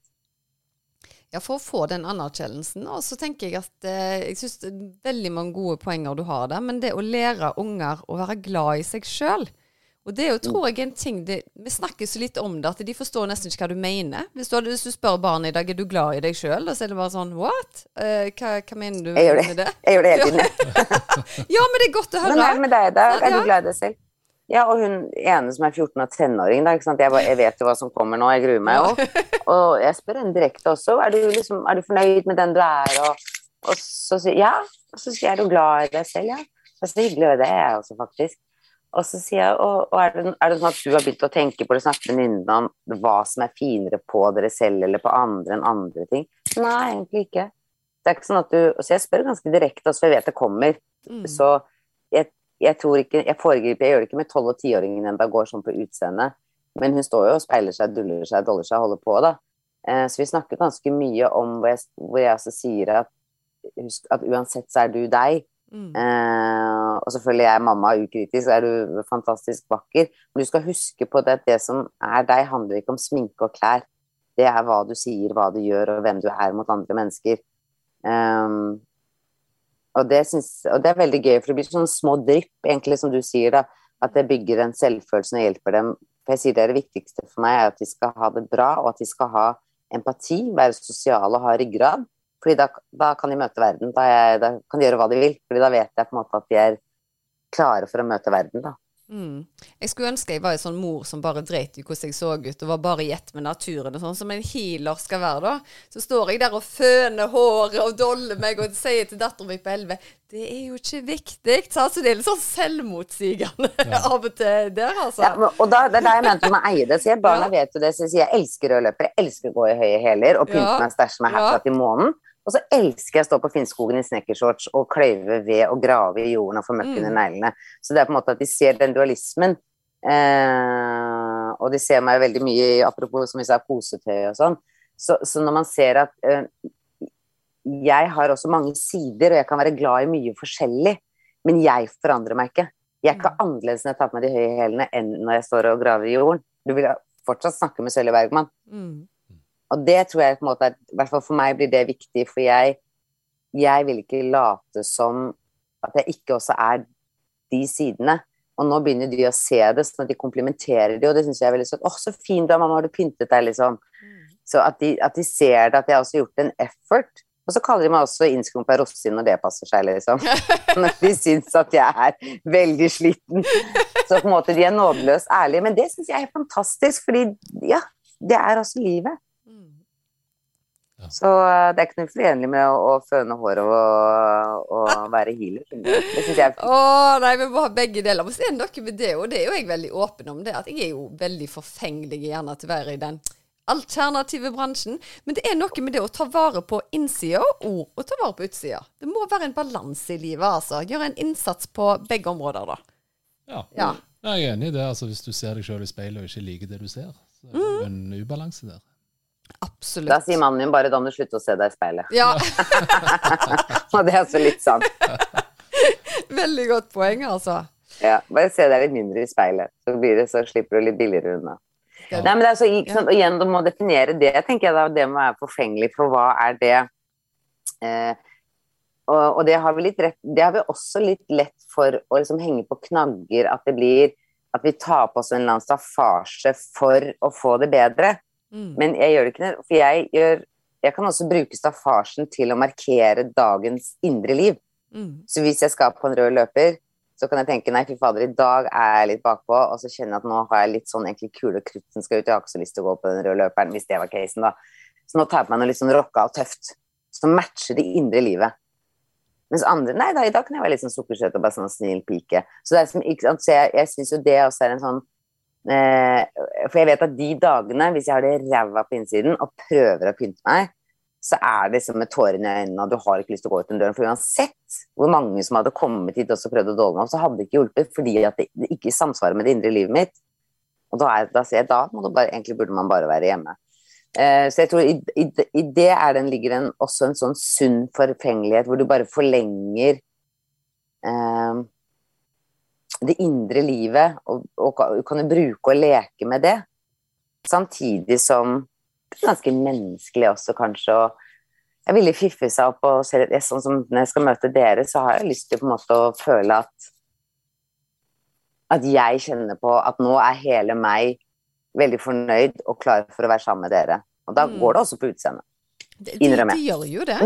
Ja, for å få den anerkjennelsen. Og så tenker jeg at eh, jeg syns veldig mange gode poenger du har der. Men det å lære unger å være glad i seg sjøl, og det er jo, tror jeg, en ting det, Vi snakker så litt om det at de forstår nesten ikke hva du mener. Hvis du, hvis du spør barnet i dag er du glad i deg sjøl, så er det bare sånn What? Uh, hva, hva, mener du jeg med det? Jeg gjør det hele tiden. ja, men det er godt å høre. Men med deg, da? Er du glad i deg selv? Ja, og hun ene som er 14 og tenåring, da, ikke sant? Jeg, bare, jeg vet jo hva som kommer nå, jeg gruer meg jo. Og jeg spør henne direkte også. Er du, liksom, er du fornøyd med den du er? Og, og så sier ja. Og så sier jeg er du glad i deg selv, ja. Det er så hyggelig, og det er jeg også, faktisk. Og så sier jeg, og, og er, det, er, det, sånn at du har begynt å tenke på det, snakke med venninnene om hva som er finere på dere selv eller på andre enn andre ting? Nei, egentlig ikke. Det er ikke sånn at du, Så jeg spør ganske direkte, så jeg vet det kommer. Mm. Så jeg, jeg, tror ikke Jeg foregriper, jeg gjør det ikke med tolv- og tiåringen ennå, går sånn på utseendet. Men hun står jo og speiler seg, duller seg, doller seg, holder på, da. Eh, så vi snakker ganske mye om hvor jeg, hvor jeg også sier at, husk, at uansett så er du deg. Mm. Eh, og selvfølgelig er mamma ukritisk, er du fantastisk vakker. Men du skal huske på det at det som er deg, handler ikke om sminke og klær. Det er hva du sier, hva du gjør, og hvem du er mot andre mennesker. Um, og, det synes, og, det er veldig gøy, for det blir sånne små drypp, egentlig, som du sier, da. At det bygger en selvfølelse og hjelper dem. For jeg sier det, er det viktigste for meg er at de skal ha det bra, og at de skal ha empati, være sosiale og ha ryggrad. Fordi da, da, kan de møte verden. Da, jeg, da, kan de gjøre hva de vil. Fordi da vet jeg på en måte at de er klare for å møte verden, da. Mm. Jeg skulle ønske jeg var en sånn mor som bare dreit i hvordan jeg så ut, og var bare i ett med naturen, og sånn som en healer skal være, da. Så står jeg der og føner håret og doller meg og sier til datteren min på elleve det er jo ikke viktig. Så altså, det er litt sånn selvmotsigende ja. av og til der, altså. Ja, og da, det er det jeg mente med å eie det. Jeg, barna ja. vet jo det, så jeg sier jeg elsker rødløpere, elsker å gå i høye hæler og pynte meg og stæsje meg herfra til månen. Og så elsker jeg å stå på Finnskogen i snekkershorts og kløyve ved og grave i jorden og få møkk under mm. neglene. Så det er på en måte at de ser den dualismen. Eh, og de ser meg veldig mye i apropos som vi sa, kosetøy og sånn. Så, så, når man ser at eh, jeg har også mange sider, og jeg kan være glad i mye forskjellig, men jeg forandrer meg ikke. Jeg er ikke annerledes når jeg tar på meg de høye hælene enn når jeg står og graver i jorden. Du vil fortsatt snakke med Sølje Bergman. Mm. Og det tror jeg på en måte er, i hvert fall for meg blir det viktig, for jeg, jeg vil ikke late som at jeg ikke også er de sidene. Og nå begynner de å se det, sånn at de komplimenterer det, og det syns jeg er veldig søtt. 'Å, så fin du er, mamma, har du pyntet deg?' liksom. Mm. Så at de, at de ser det, at jeg har også gjort en effort. Og så kaller de meg også innskrumpa rosin når det passer seg, liksom. Når de syns at jeg er veldig sliten. Så på en måte de er nådeløst ærlige. Men det syns jeg er fantastisk, fordi ja, det er altså livet. Ja. Så uh, det er ikke noe uforenlig med å, å føne håret og, og være healer. Det syns jeg er fint. Å nei, vi må ha begge deler. Men så er det noe med det, og det er jo jeg veldig åpen om det, at jeg er jo veldig forfengelig gjerne til å være i den alternative bransjen. Men det er noe med det å ta vare på innsida og å ta vare på utsida. Det må være en balanse i livet, altså. Gjøre en innsats på begge områder, da. Ja. Ja. Jeg er enig i det. altså Hvis du ser deg sjøl i speilet og ikke liker det du ser, så er det jo en ubalanse der. Absolutt. Da sier mannen min bare da må du slutte å se deg i speilet. Ja, Og det er altså litt sant. veldig godt poeng, altså. Ja, bare se deg litt mindre i speilet, så, blir det, så slipper du litt billigere unna. Nei, men det er så, sant, og igjen, du må definere det, tenker jeg da, det må være forfengelig, for hva er det? Eh, og, og det har rett, det har vi også litt lett for å liksom henge på knagger, at det blir, at vi tar på oss en eller annen staffasje for å få det bedre. Mm. Men jeg gjør det ikke, for jeg gjør, jeg kan også bruke staffasjen til å markere dagens indre liv. Mm. Så hvis jeg skal på en rød løper, så kan jeg tenke nei, fy fader, i dag er jeg litt bakpå, og så kjenner jeg at nå har jeg litt sånn egentlig kule krutt som skal ut. Jeg har ikke så lyst til å gå på den røde løperen, hvis det var casen, da. Så nå tar jeg på meg noe litt sånn rocka og tøft, som matcher det indre livet. Mens andre nei da, i dag kan jeg være litt sånn sukkersøt og bare sånn snill pike. Så det er som, så jeg, jeg syns jo det også er en sånn For jeg vet at de dagene, hvis jeg har det ræva på innsiden og prøver å pynte meg, så er det som med tårene i øynene, og du har ikke lyst til å gå ut den døren. For uansett hvor mange som hadde kommet hit og prøvd å dåle meg opp, så hadde det ikke hjulpet fordi at det, ikke samsvarer med det indre livet mitt. Og da, er, da sier jeg da bare, egentlig burde man bare være hjemme. Eh, så jeg tror i, i, i det den, ligger den også en sånn sunn forfengelighet, hvor du bare forlenger eh, det indre livet, og, og kan- kan du bruke og leke med det. Samtidig som det er ganske menneskelig også, kanskje. og jeg ville fiffe seg opp og se litt sånn som Når jeg skal møte dere, så har jeg lyst til på en måte å føle at at jeg kjenner på at nå er hele meg veldig fornøyd og klar for å være sammen med dere. Og da Mm. går det også på utseendet. Det, de, de gjør jo det.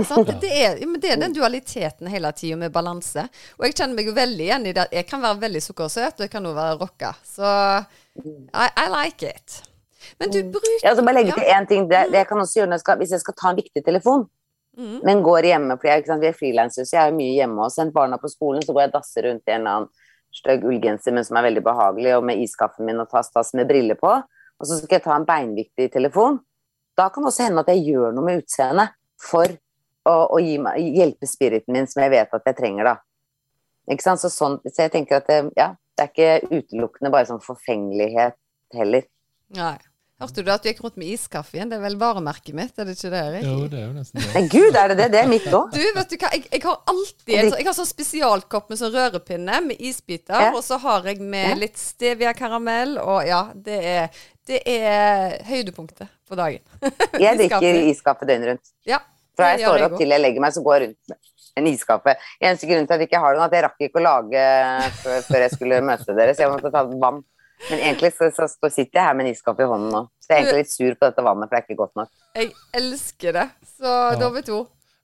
Det, er, men det er den dualiteten hele tida med balanse. Og jeg kjenner meg jo veldig igjen i det. Jeg kan være veldig sukkersøt, og jeg kan også være rocka. Så I, I like it. Men du bruker Ja, så bare legge til én ting. Det, det jeg kan også gjøre når jeg skal, hvis jeg skal ta en viktig telefon, Mm. men går hjemme fordi jeg, vi er frilansere, så jeg er mye hjemme og sendt barna på skolen, så går jeg og dasser rundt i en eller annen stygg ullgenser, men som er veldig behagelig, og med iskaffen min og tass-tass med briller på, og så skal jeg ta en beinviktig telefon. Da kan det også hende at jeg gjør noe med utseendet for å, å meg, hjelpe spiriten min, som jeg vet at jeg trenger, da. Ikke sant? Så, sånn, så jeg tenker at det, ja, det er ikke utelukkende bare sånn forfengelighet heller. Nei. Hørte du at du gikk rundt med iskaffe igjen? Det er vel varemerket mitt, er det ikke det? Erik? Jo, det er jo nesten det. Men gud, er det det? Det er mitt òg. Du, vet du hva, jeg, jeg har alltid en, sånn- Jeg har sånn spesialkopp med sånn rørepinne med isbiter, Ja. og så har jeg med Ja. litt stevia-karamell, og ja, det er, det er høydepunktet på dagen. Jeg drikker Iskaffe. iskaffe døgnet rundt. Ja. Fra jeg står opp til jeg legger meg, så går jeg rundt med en iskaffe. Eneste grunn til at jeg ikke har den, er at jeg rakk ikke å lage før, før jeg skulle møte dere, så jeg måtte ta vann. Men egentlig så, så, så sitter jeg her med en iskopp i hånden nå. Så jeg er egentlig litt sur på dette vannet, for det er ikke godt nok. Jeg elsker det. Så da vet du.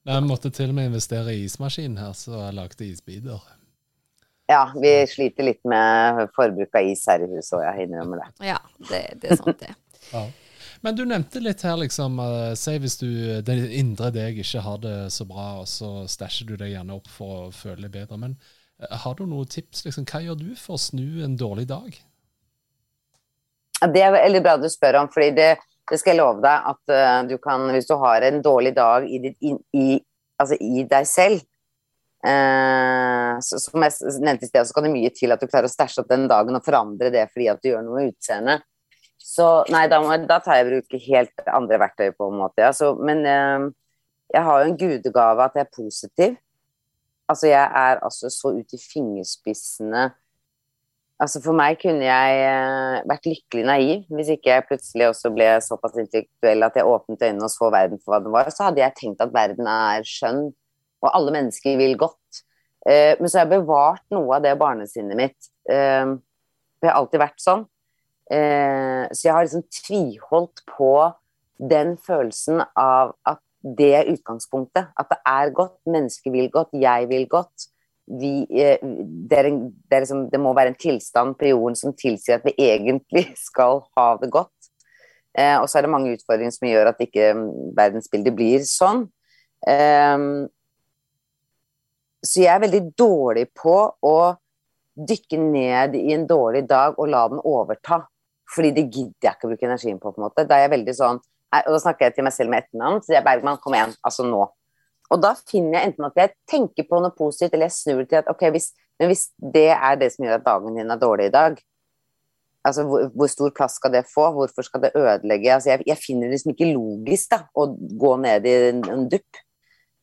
Nei, Jeg måtte til og med investere i ismaskin her, så jeg lagde isbiter. Ja, vi sliter litt med forbruk av is her i huset òg, jeg innrømmer det. Ja, det, det er sant, det. Ja. Men du nevnte litt her, liksom uh, Si hvis du den indre deg ikke har det så bra, og så stæsjer du deg gjerne opp for å føle deg bedre. Men uh, har du noen tips? liksom, Hva gjør du for å snu en dårlig dag? Det er veldig bra du spør om, fordi det, det skal jeg love deg at uh, du kan, hvis du har en dårlig dag i, ditt, i, i, altså i deg selv, Uh, så, som jeg nevnte i sted, så kan det mye til at du klarer å stæsje opp den dagen og forandre det fordi at du gjør noe med utseendet. Så nei, da, må, da tar jeg i bruk helt andre verktøy på en måte. Ja. Men uh, jeg har jo en gudegave at jeg er positiv. Altså jeg er altså så ut i fingerspissene Altså For meg kunne jeg eh, vært lykkelig naiv hvis ikke jeg plutselig også ble såpass intellektuell at jeg åpnet øynene og så verden for hva den var. Så hadde jeg tenkt at verden er skjønn, og alle mennesker vil godt. Eh, men så har jeg bevart noe av det barnesinnet mitt. Eh, for jeg har alltid vært sånn. Så jeg har liksom tviholdt på den følelsen av at det er utgangspunktet. At det er godt, mennesker vil godt, jeg vil godt. Vi, eh, det, er en, det, er liksom, det, må være en tilstand på jorden som tilsier at vi egentlig skal ha det godt. Eh, og så er det mange utfordringer som gjør at ikke mm, verdensbildet blir sånn. Eh, så jeg er veldig dårlig på å dykke ned i en dårlig dag og la den overta. Fordi det gidder jeg ikke å bruke energien på. på en måte. Da er jeg veldig sånn, og da snakker jeg til meg selv med etternavn. Så jeg Bergman, kom igjen. Altså nå. Og da finner jeg enten at jeg tenker på noe positivt, eller jeg snur det til at ok, hvis, men hvis det er det som gjør at dagen din er dårlig i dag, altså hvor, hvor stor plass skal det få? Hvorfor skal det ødelegge? Altså, jeg, jeg finner det liksom ikke logisk da, å gå ned i en, en dupp.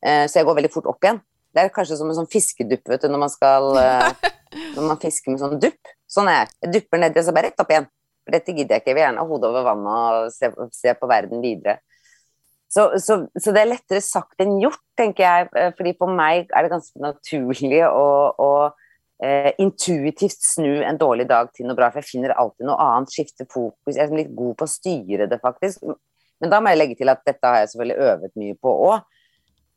Eh, så jeg går veldig fort opp igjen. Det er kanskje som en sånn fiskedupp vet du, når man skal eh, når man fisker med sånn dupp. Sånn er jeg. Jeg dupper nedi, så bare rett opp igjen. For dette gidder jeg ikke. Jeg vil gjerne ha hodet over vannet og se, se på verden videre. Så, så, så, det er lettere sagt enn gjort, tenker jeg. Eh, fordi for meg er det ganske naturlig å, å eh, intuitivt snu en dårlig dag til noe bra. For jeg finner alltid noe annet, skifter fokus. Jeg er litt god på å styre det, faktisk. Men da må jeg legge til at dette har jeg selvfølgelig øvet mye på òg.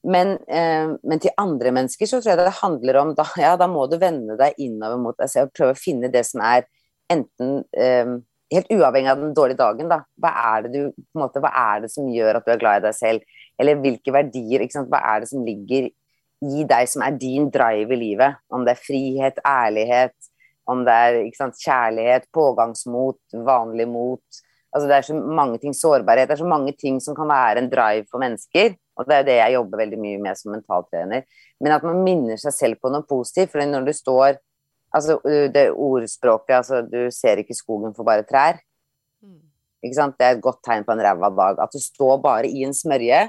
Men, eh, men, til andre mennesker så tror jeg det handler om da, ja, da må du vende deg innover mot deg selv og prøve å finne det som er enten eh, helt uavhengig av den dårlige dagen, da. Hva er det, du, på en måte, hva er det som gjør at du er glad i deg selv? Eller hvilke verdier, ikke sant? hva er det som ligger i deg som er din drive i livet? Om det er frihet, ærlighet, om det er sant, kjærlighet, pågangsmot, vanlig mot. Altså det er så mange ting, sårbarhet, det er så mange ting som kan være en drive for mennesker. Og det er det jeg jobber veldig mye med som mentaltrener. Men at man minner seg selv på noe positivt. For når du står Altså det ordspråket altså du ser ikke skogen for bare trær. Mm. Ikke sant? Det er et godt tegn på en ræva dag. At du står bare i en smørje,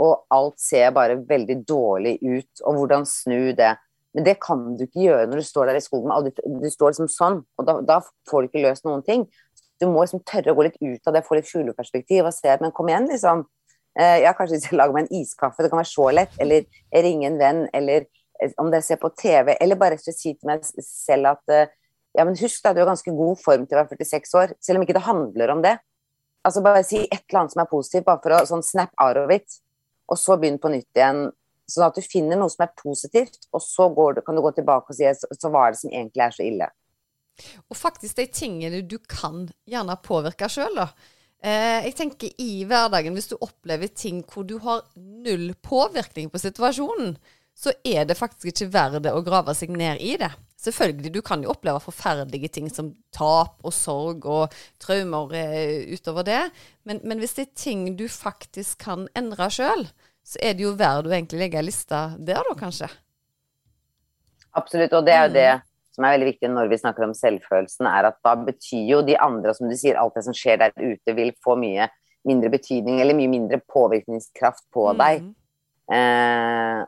og alt ser bare veldig dårlig ut. Og hvordan snu det. Men det kan du ikke gjøre når du står der i skogen. Og du, du står liksom sånn, og da, da, får du ikke løst noen ting. Du må liksom tørre å gå litt ut av det, få litt fugleperspektiv og se Men kom igjen, liksom. Eh, ja, kanskje hvis jeg lager meg en iskaffe, det kan være så lett. Eller ringe en venn, eller om det ser på TV. Eller bare rett og slett si til meg selv at eh, ja, men husk da, du har ganske god form til å være 46 år, selv om ikke det handler om det. Altså Bare si et eller annet som er positivt, bare for å sånn snap out of it. Og så begynn på nytt igjen. Sånn at du finner noe som er positivt, og så du, kan du gå tilbake og si så, så var det som egentlig er så ille. Og faktisk de tingene du kan gjerne påvirke sjøl, da. Eh, jeg tenker i hverdagen, hvis du opplever ting hvor du har null påvirkning på situasjonen, så er det faktisk ikke verdt å grave seg ned i det. Selvfølgelig, du kan jo oppleve forferdelige ting som tap og sorg og traumer eh, utover det, men, men, hvis det er ting du faktisk kan endre sjøl, så er det jo verdt å egentlig legge ei liste der, da, kanskje. Absolutt, og det er jo det mm som er veldig viktig når vi snakker om selvfølelsen, er at da betyr jo de andre, som du sier, alt det som skjer der ute, vil få mye mindre betydning eller mye mindre påvirkningskraft på mm. deg. Eh,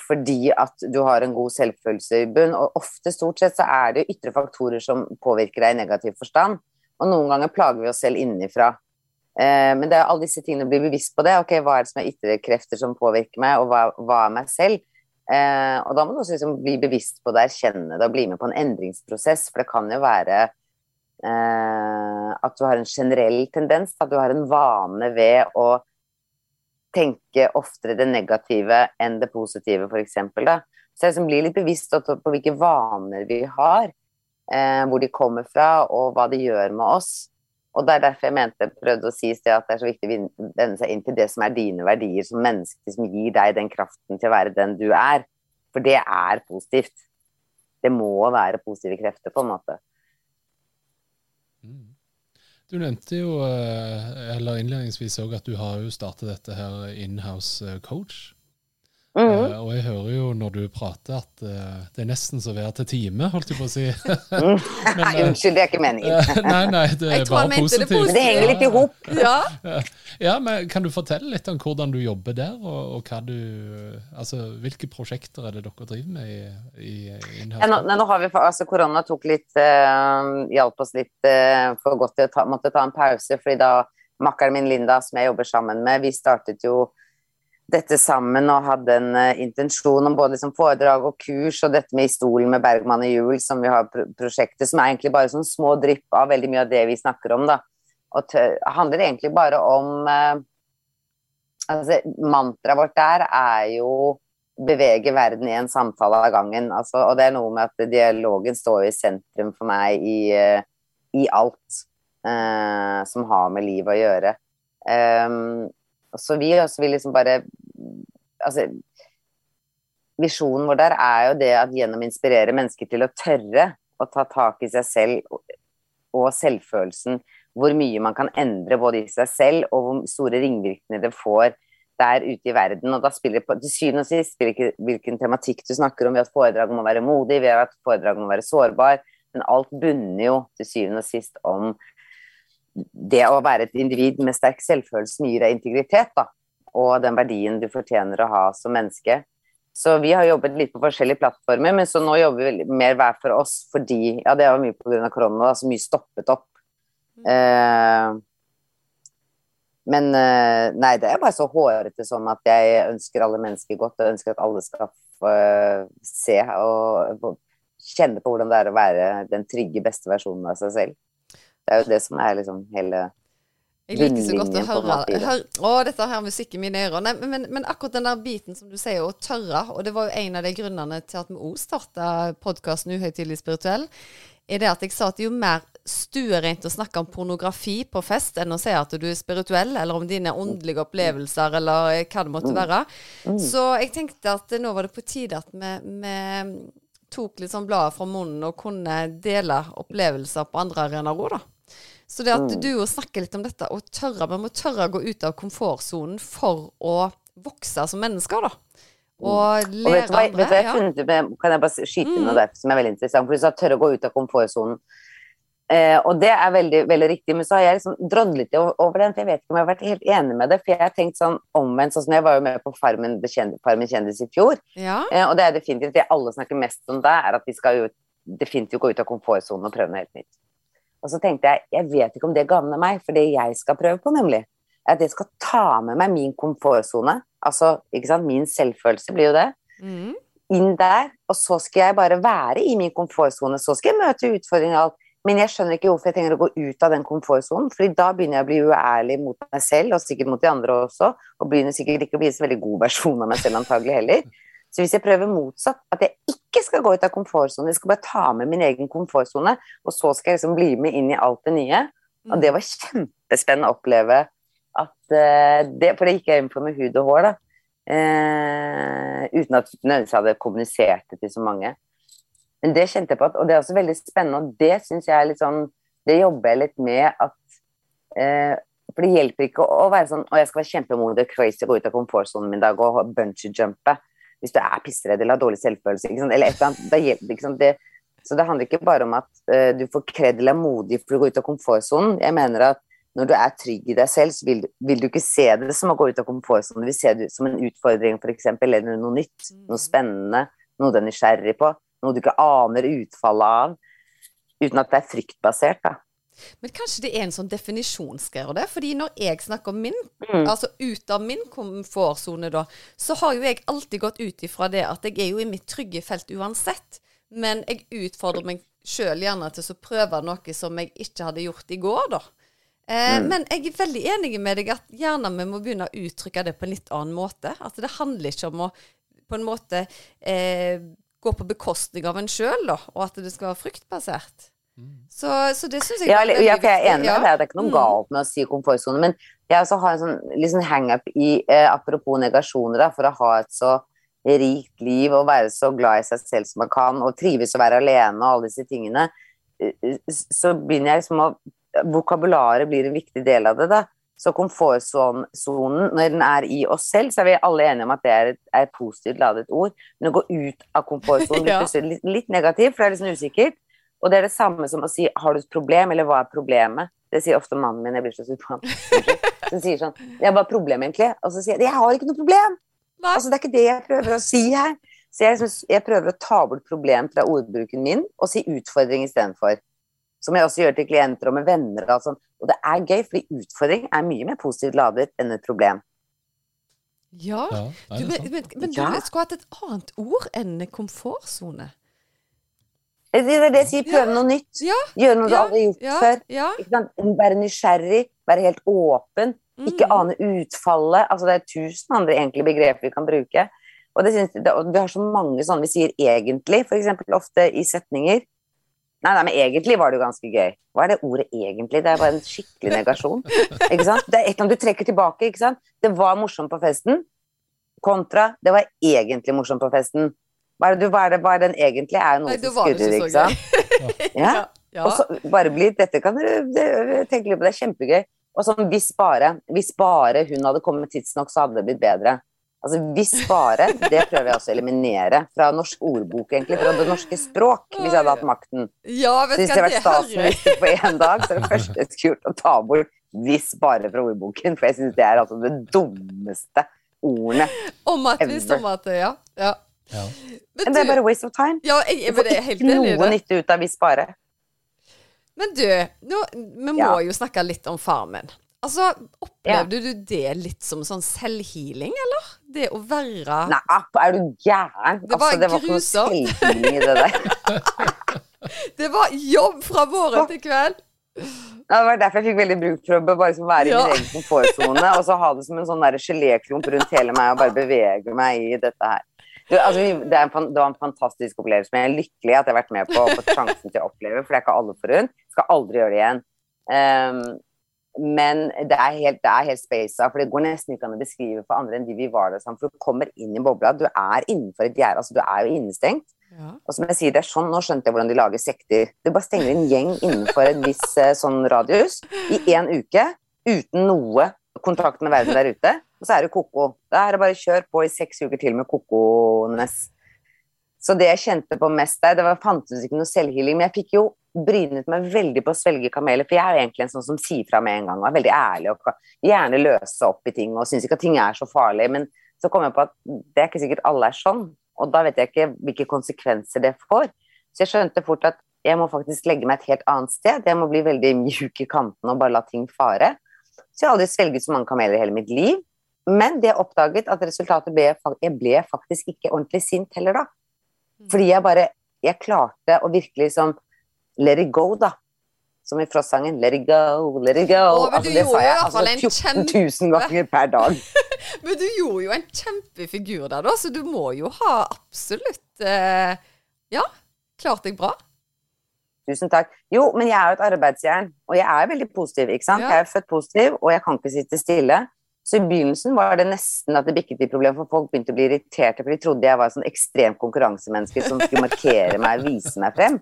fordi at du har en god selvfølelse i bunn. Og ofte, stort sett, så er det ytre faktorer som påvirker deg i negativ forstand. Og noen ganger plager vi oss selv innenfra. Eh, men det er alle disse tingene å bli bevisst på det. Ok, Hva er det som er ytre krefter som påvirker meg, og hva, hva er meg selv? Eh, og da må du også liksom bli bevisst på det, erkjenne det og bli med på en endringsprosess. For det kan jo være eh, at du har en generell tendens, at du har en vane ved å tenke oftere det negative enn det positive, f.eks. Så jeg liksom blir litt bevisst på hvilke vaner vi har, eh, hvor de kommer fra, og hva de gjør med oss. Og det er derfor jeg mente, prøvde å si at det er så viktig å vende seg inn til det som er dine verdier som menneske, som gir deg den kraften til å være den du er. For det er positivt. Det må være positive krefter, på en måte. Du nevnte jo eh, eller innledningsvis òg at du har jo startet dette her inhouse eh, coach. Mm -hmm. uh, og jeg hører jo når du prater at uh, det er nesten så vær til time, holdt jeg på å si. men, nei, eh, unnskyld, det er ikke meningen. nei, nei, det er bare positivt. Det, det henger litt i hop. Ja. ja, men kan du fortelle litt om hvordan du jobber der, og, og hva du Altså, hvilke prosjekter er det dere driver med i, i ja, nå, nå, har vi, altså Korona tok litt uh, hjalp oss litt uh, for godt til å ta, måtte ta en pause, fordi da makkeren min Linda, som jeg jobber sammen med, vi startet jo dette sammen og hadde en uh, intensjon om både liksom, foredrag og kurs og dette med I stolen med Bergman og Juel, som vi har pro prosjektet, som er egentlig bare sånn små drypp av veldig mye av det vi snakker om. da. og handler egentlig bare om uh, altså, Mantraet vårt der er jo bevege verden i en samtale av gangen. Altså, og det er noe med at dialogen står i sentrum for meg i, uh, i alt som har med livet å gjøre. Um, så vi også vil liksom bare Altså Visjonen vår der er jo det at gjennom å inspirere mennesker til å tørre å ta tak i seg selv og selvfølelsen, hvor mye man kan endre både i seg selv og hvor store ringvirkninger det får der ute i verden. Og da spiller på, til syvende og sist spiller ikke hvilken tematikk du snakker om. Vi har hatt foredrag om å være modig, vi har hatt foredrag om å være sårbar. Men alt bunner jo til syvende og sist om det å være et individ med sterk selvfølelse gir deg integritet, da. Og den verdien du fortjener å ha som menneske. Så vi har jobbet litt på forskjellige plattformer, men så nå jobber vi mer hver for oss fordi Ja, det var mye pga. korona, så mye stoppet opp. Eh, men uh, nei, det er bare så hårete sånn at jeg ønsker alle mennesker godt. Jeg ønsker at alle skal få uh, se og uh, kjenne på hvordan det er å være den trygge, beste versjonen av seg selv. Det er jo det som er liksom hele jeg liker så godt å høre, høre Å, dette her musikken i mine ører. Nei, men, men, akkurat den der biten som du sier, å tørre, og det var jo en av de grunnene til at vi òg starta podkasten Uhøytidelig spirituell, er det at jeg sa at det er jo mer stuereint å snakke om pornografi på fest enn å si at du er spirituell, eller om dine åndelige opplevelser, eller hva det måtte mm. være. Mm. Så jeg tenkte at nå var det på tide at vi, vi tok litt sånn bladet fra munnen og kunne dele opplevelser på andre arenaer òg, da. Så det at du du snakker litt om dette, og tørre, vi må tørre å gå ut av komfortsonen for å vokse som mennesker, da. Og lære og vet andre. Vet du hva jeg funnet med, Kan jeg bare skyte inn noe der som er veldig interessant? For du sa tørre å gå ut av komfortsonen. Eh, og det er veldig, veldig riktig, men så har jeg liksom drodlet over den, for jeg vet ikke om jeg har vært helt enig med det. For jeg har tenkt sånn omvendt, sånn som jeg var jo med på Farmen, Farmen kjendis i fjor. Ja. Eh, og det er definitivt det alle snakker mest om da, er at vi skal jo definitivt gå ut av komfortsonen og prøve noe helt nytt. Og så tenkte jeg jeg vet ikke om det gagner meg, for det jeg skal prøve på, nemlig, er at jeg skal ta med meg min komfortsone, altså ikke sant, min selvfølelse blir jo det, mm. inn der, og så skal jeg bare være i min komfortsone. Så skal jeg møte utfordringer og alt. Men jeg skjønner ikke hvorfor jeg trenger å gå ut av den komfortsonen, fordi da begynner jeg å bli uærlig mot meg selv, og sikkert mot de andre også, og begynner sikkert ikke å bli en så veldig god versjon av meg selv antagelig heller. Så hvis jeg prøver motsatt, at jeg ikke skal gå ut av komfortsonen, jeg skal bare ta med min egen komfortsone, og så skal jeg liksom bli med inn i alt det nye. Og det var kjempespennende å oppleve at uh, det, For det gikk jeg inn på med hud og hår, da. Uh, uten at jeg hadde kommunisert det til så mange. Men det kjente jeg på, at, og det er også veldig spennende, og det syns jeg er litt sånn Det jobber jeg litt med at eh, For det hjelper ikke å, å være sånn Å, jeg skal være kjempemodig og crazy og gå ut av komfortsonen min i dag og bungee-jumpe hvis du er pissredd eller har dårlig selvfølelse, eller et eller annet. Da hjelper ikke sant? Det, så det handler ikke bare om at uh, du får kred eller er modig for å gå ut av komfortsonen. Jeg mener at når du er trygg i deg selv, så vil, vil, du ikke se det som å gå ut av komfortsonen. Du vil se det som en utfordring, f.eks., eller noe nytt, noe mm. spennende, noe du er nysgjerrig på noe du ikke aner utfallet av, uten at det er fryktbasert. da. Men kanskje det er en sånn definisjonsgreie det? Fordi når jeg snakker om min, mm. altså ut av min komfortsone, da, så har jo jeg alltid gått ut ifra det at jeg er jo i mitt trygge felt uansett. Men jeg utfordrer meg sjøl gjerne til å prøve noe som jeg ikke hadde gjort i går, da. Eh, mm. Men jeg er veldig enig med deg at gjerne vi må begynne å uttrykke det på en litt annen måte. At det handler ikke om å på en måte eh, gå på bekostning av en sjøl, og at det skal være fruktbasert. Så, så, det syns jeg ja, er veldig ja, for jeg er enig med deg, det er ikke noe mm. galt med å si komfortsone. Men jeg også har en sånn liksom hangup i eh, apropos negasjoner, da, for å ha et så rikt liv og være så glad i seg selv som man kan, og trives å være alene og alle disse tingene, eh, eh, så begynner jeg liksom å Vokabularet blir en viktig del av det, da. Så komfortsonen, når den er i oss selv, så er vi alle enige om at det er et, er et positivt ladet ord. Men å gå ut av komfortsonen blir ja. litt, litt negativt, for det er sånn usikkert. Og det er det samme som å si 'har du et problem', eller 'hva er problemet'? Det sier ofte mannen min, jeg blir så sur på ham. Han sier sånn 'ja, hva bare problem, egentlig?' Og så sier jeg 'jeg har ikke noe problem'. Nei. Altså, det er ikke det jeg prøver å si her. Så jeg, jeg prøver å ta bort problem fra ordbruken min og si utfordring istedenfor. Som jeg også gjør til klienter og med venner. Og, sånn. og det er gøy, fordi utfordring er mye mer positivt ladet enn et problem. Ja, ja du, men, men, men, du skulle hatt et annet ord enn komfortsone? Det er det jeg sier, prøve noe nytt. Ja, Gjøre noe du aldri har gjort ja, før. ja. Ikke? Være nysgjerrig, være helt åpen. Ikke Mm. ane utfallet. Altså, det er tusen andre egentlig begreper vi kan bruke. Og, det synes, det, vi har så mange sånne vi sier egentlig, f.eks. ofte i setninger. Nei, nei, men egentlig var det jo ganske gøy. Hva er det ordet egentlig? Det er bare en skikkelig negasjon. Ikke sant? Det er et eller annet du trekker tilbake. ikke sant? Det var morsomt på festen, kontra det var egentlig morsomt på festen. Hva er det, hva er det, hva er den egentlig? Er noe Nei, som skurrer, ikke ikke så sant? Ja. Ja. Og så bare bli Dette kan dere det- tenke litt på, det er kjempegøy. Og sånn hvis bare, hvis bare hun hadde kommet tidsnok, så hadde det blitt bedre. Altså hvis bare, det prøver jeg også å eliminere fra norsk ordbok, egentlig, fra det norske språk, hvis jeg hadde hatt makten. ja, Så vet hvis du jeg hadde det vært statsminister på én dag, så er det første skulle å ta bort 'hvis bare' fra ordboken, for jeg syns det er altså det dummeste ordene. Om at hvis om at ja. ja. Ja. Men det er bare waste of time. ja, jeg, Du jeg, får men jeg er ikke noe det. nytte ut av 'hvis bare'. Men du, nå, vi må Ja. jo snakke litt om Farmen. Altså, Opplevde du det litt som sånn selvhealing, eller? Det å være Nei, er du gæren? Det var altså, det var ikke noe grusomt. selvhealing i det der. Det var jobb fra morgen til kveld! Ja, Det var derfor jeg fikk veldig bruk for å bare liksom være Ja. i min egen komfortsone, og så ha det som en sånn geléklump rundt hele meg og bare bevege meg i dette her. Du, altså, det, er en, det var en fantastisk opplevelse, men jeg er lykkelig at jeg har vært med på og fått sjansen til å oppleve, for det er ikke alle forunt. Skal aldri gjøre det igjen. Um, men det er helt, det er helt spasa, for det går nesten ikke an å beskrive for andre enn de vi var der sammen, for du kommer inn i bobla. Du er innenfor et gjerde, altså du er jo innestengt. Ja. Og som jeg sier, det er sånn, Nå skjønte jeg hvordan de lager sekter. Du bare stenger en gjeng innenfor en viss eh, sånn radius i én uke uten noe kontakt med verden der ute. Og så er det koko. Da er det bare kjør på i seks uker til med kokones. Så det jeg kjente på mest der, det var, fantes ikke noe selvhealing. Men jeg fikk jo brynet meg veldig på å svelge kameler, for jeg er egentlig en sånn som sier fra med en gang og er veldig ærlig og gjerne løse opp i ting og syns ikke at ting er så farlig. Men så kom jeg på at det er ikke sikkert alle er sånn, og da vet jeg ikke hvilke konsekvenser det får. Så jeg skjønte fort at jeg må faktisk legge meg et helt annet sted. Jeg må bli veldig mjuk i kantene og bare la ting fare. Så jeg har aldri svelget så mange kameler i hele mitt liv. Men det jeg oppdaget at resultatet ble Jeg ble faktisk ikke ordentlig sint heller da. Fordi jeg bare Jeg klarte å virkelig liksom Let it go, da. Som i Frost-sangen. Let it go, let it go. Å, altså, det sa jeg altså, en 14 000 ganger per dag. Men du gjorde jo en kjempefigur der, da, så du må jo ha absolutt eh, Ja, klart deg bra. Tusen takk. Jo, men jeg er jo et arbeidsjern, og jeg er veldig positiv. ikke sant? Ja. Jeg er født positiv, og jeg kan ikke sitte stille. Så i begynnelsen var det nesten at det bikket i problem, for folk begynte å bli irriterte, for de trodde jeg var et sånn ekstremt konkurransemenneske som skulle markere meg, vise meg frem.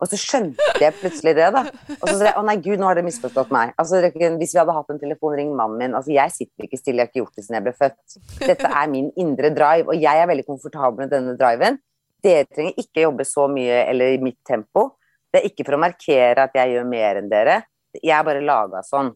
Og så skjønte jeg plutselig det, da. Og så sa jeg å nei, gud, nå har dere misforstått meg. Altså, Hvis vi hadde hatt en telefon, ring mannen min. Altså, jeg sitter ikke stille, jeg har ikke gjort det siden jeg ble født. Dette er min indre drive, og jeg er veldig komfortabel med denne driven. Dere trenger ikke jobbe så mye eller i mitt tempo. Det er ikke for å markere at jeg gjør mer enn dere. Jeg er bare laga sånn.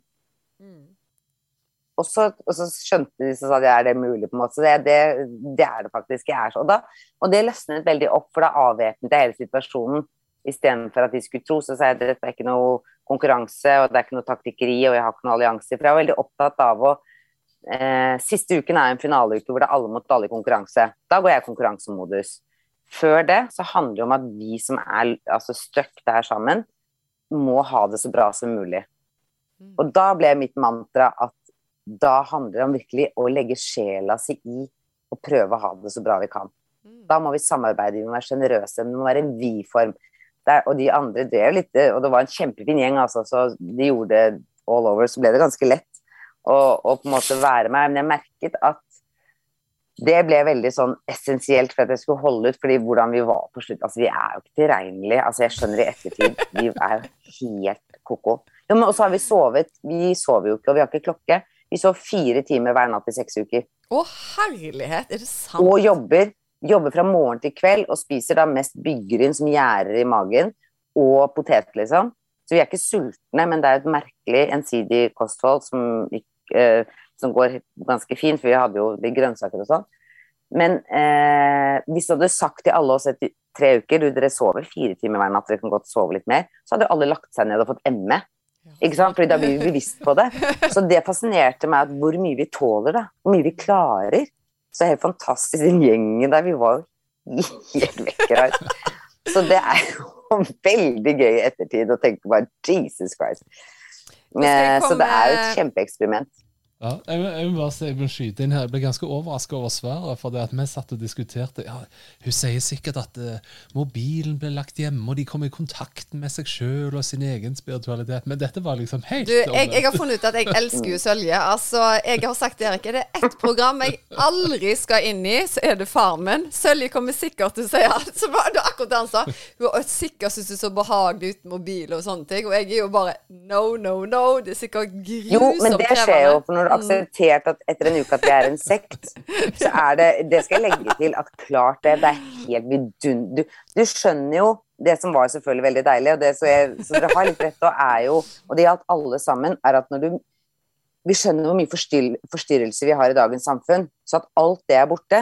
Og så, og så skjønte de så sa de, er det mulig, på en måte. Så det, det, det er det faktisk. Jeg er så. Og, da, og det løsnet veldig opp, for da avvæpnet jeg hele situasjonen. Istedenfor at de skulle tro, så sa jeg at dette er ikke noe konkurranse, og det er ikke noe taktikkeri, og jeg har ikke noe allianser. For jeg var veldig opptatt av å eh, Siste uken er en finaleuke hvor det er alle mot alle i konkurranse. Da går jeg i konkurransemodus. Før det så handler det om at vi som er altså, stuck der sammen, må ha det så bra som mulig. Og da ble mitt mantra at da handler det om virkelig å legge sjela si i og prøve å ha det så bra vi kan. Da må vi samarbeide, vi må være sjenerøse, det må være en vi-form. Og de andre drev litt, og det var en kjempefin gjeng, altså, så de gjorde det all over, så ble det ganske lett å, å på en måte være med. Men jeg merket at det ble veldig sånn essensielt for at jeg skulle holde ut, fordi hvordan vi var på slutt Altså, vi er jo ikke tilregnelige. Altså, jeg skjønner i ettertid, vi er jo helt ko-ko. Ja, men også har vi sovet. Vi sover jo ikke, og vi har ikke klokke. Vi sov fire timer hver natt i seks uker. Å, herlighet! Er det sant? Og jobber. Jobber fra morgen til kveld og spiser da mest byggryn som gjærer i magen, og potet, liksom. Så vi er ikke sultne, men det er et merkelig ensidig kosthold som, eh, som går ganske fint, for vi hadde jo litt grønnsaker og sånn. Men eh, hvis du hadde sagt til alle oss etter tre uker du, dere sover fire timer hver natt, dere kan godt sove litt mer, så hadde alle lagt seg ned og fått ME. Ikke sant? Fordi da blir vi bevisst på det. Så det fascinerte meg at hvor mye vi tåler, da. Hvor mye vi klarer. Så helt fantastisk, den gjengen der. Vi var jo helt vekkere. Så det er jo veldig gøy i ettertid å tenke bare Jesus Christ. Eh, så det er jo et kjempeeksperiment. Ja, jeg, jeg, må bare si, jeg må skyte inn her. Jeg ble ganske overraska over svaret. For det at vi satt og diskuterte ja, Hun sier sikkert at uh, mobilen ble lagt hjemme, og de kom i kontakt med seg sjøl og sin egen spiritualitet. Men dette var liksom helt du, jeg, jeg, har funnet ut at jeg elsker jo Sølje. Altså, jeg har sagt til Erik, er det ett program jeg aldri skal inn i, så er det Farmen. Sølje kommer sikkert til å si alt. så var det akkurat det han sa. Hun har sikkert syntes det er så behagelig uten mobil og sånne ting. Og jeg er jo bare no, no, no. Det er sikkert grusomt krevende. Jo, men det skjer jo. for når du akseptert at etter en uke at vi er en sekt, så er det Det skal jeg legge til at klart det. Det er helt vidunderlig. Du, du, skjønner jo det som var selvfølgelig veldig deilig, og det så, jeg, så dere har litt rett og er jo Og det gjaldt alle sammen, er at når du Vi skjønner hvor mye forstyr, forstyrrelse vi har i dagens samfunn, så at alt det er borte,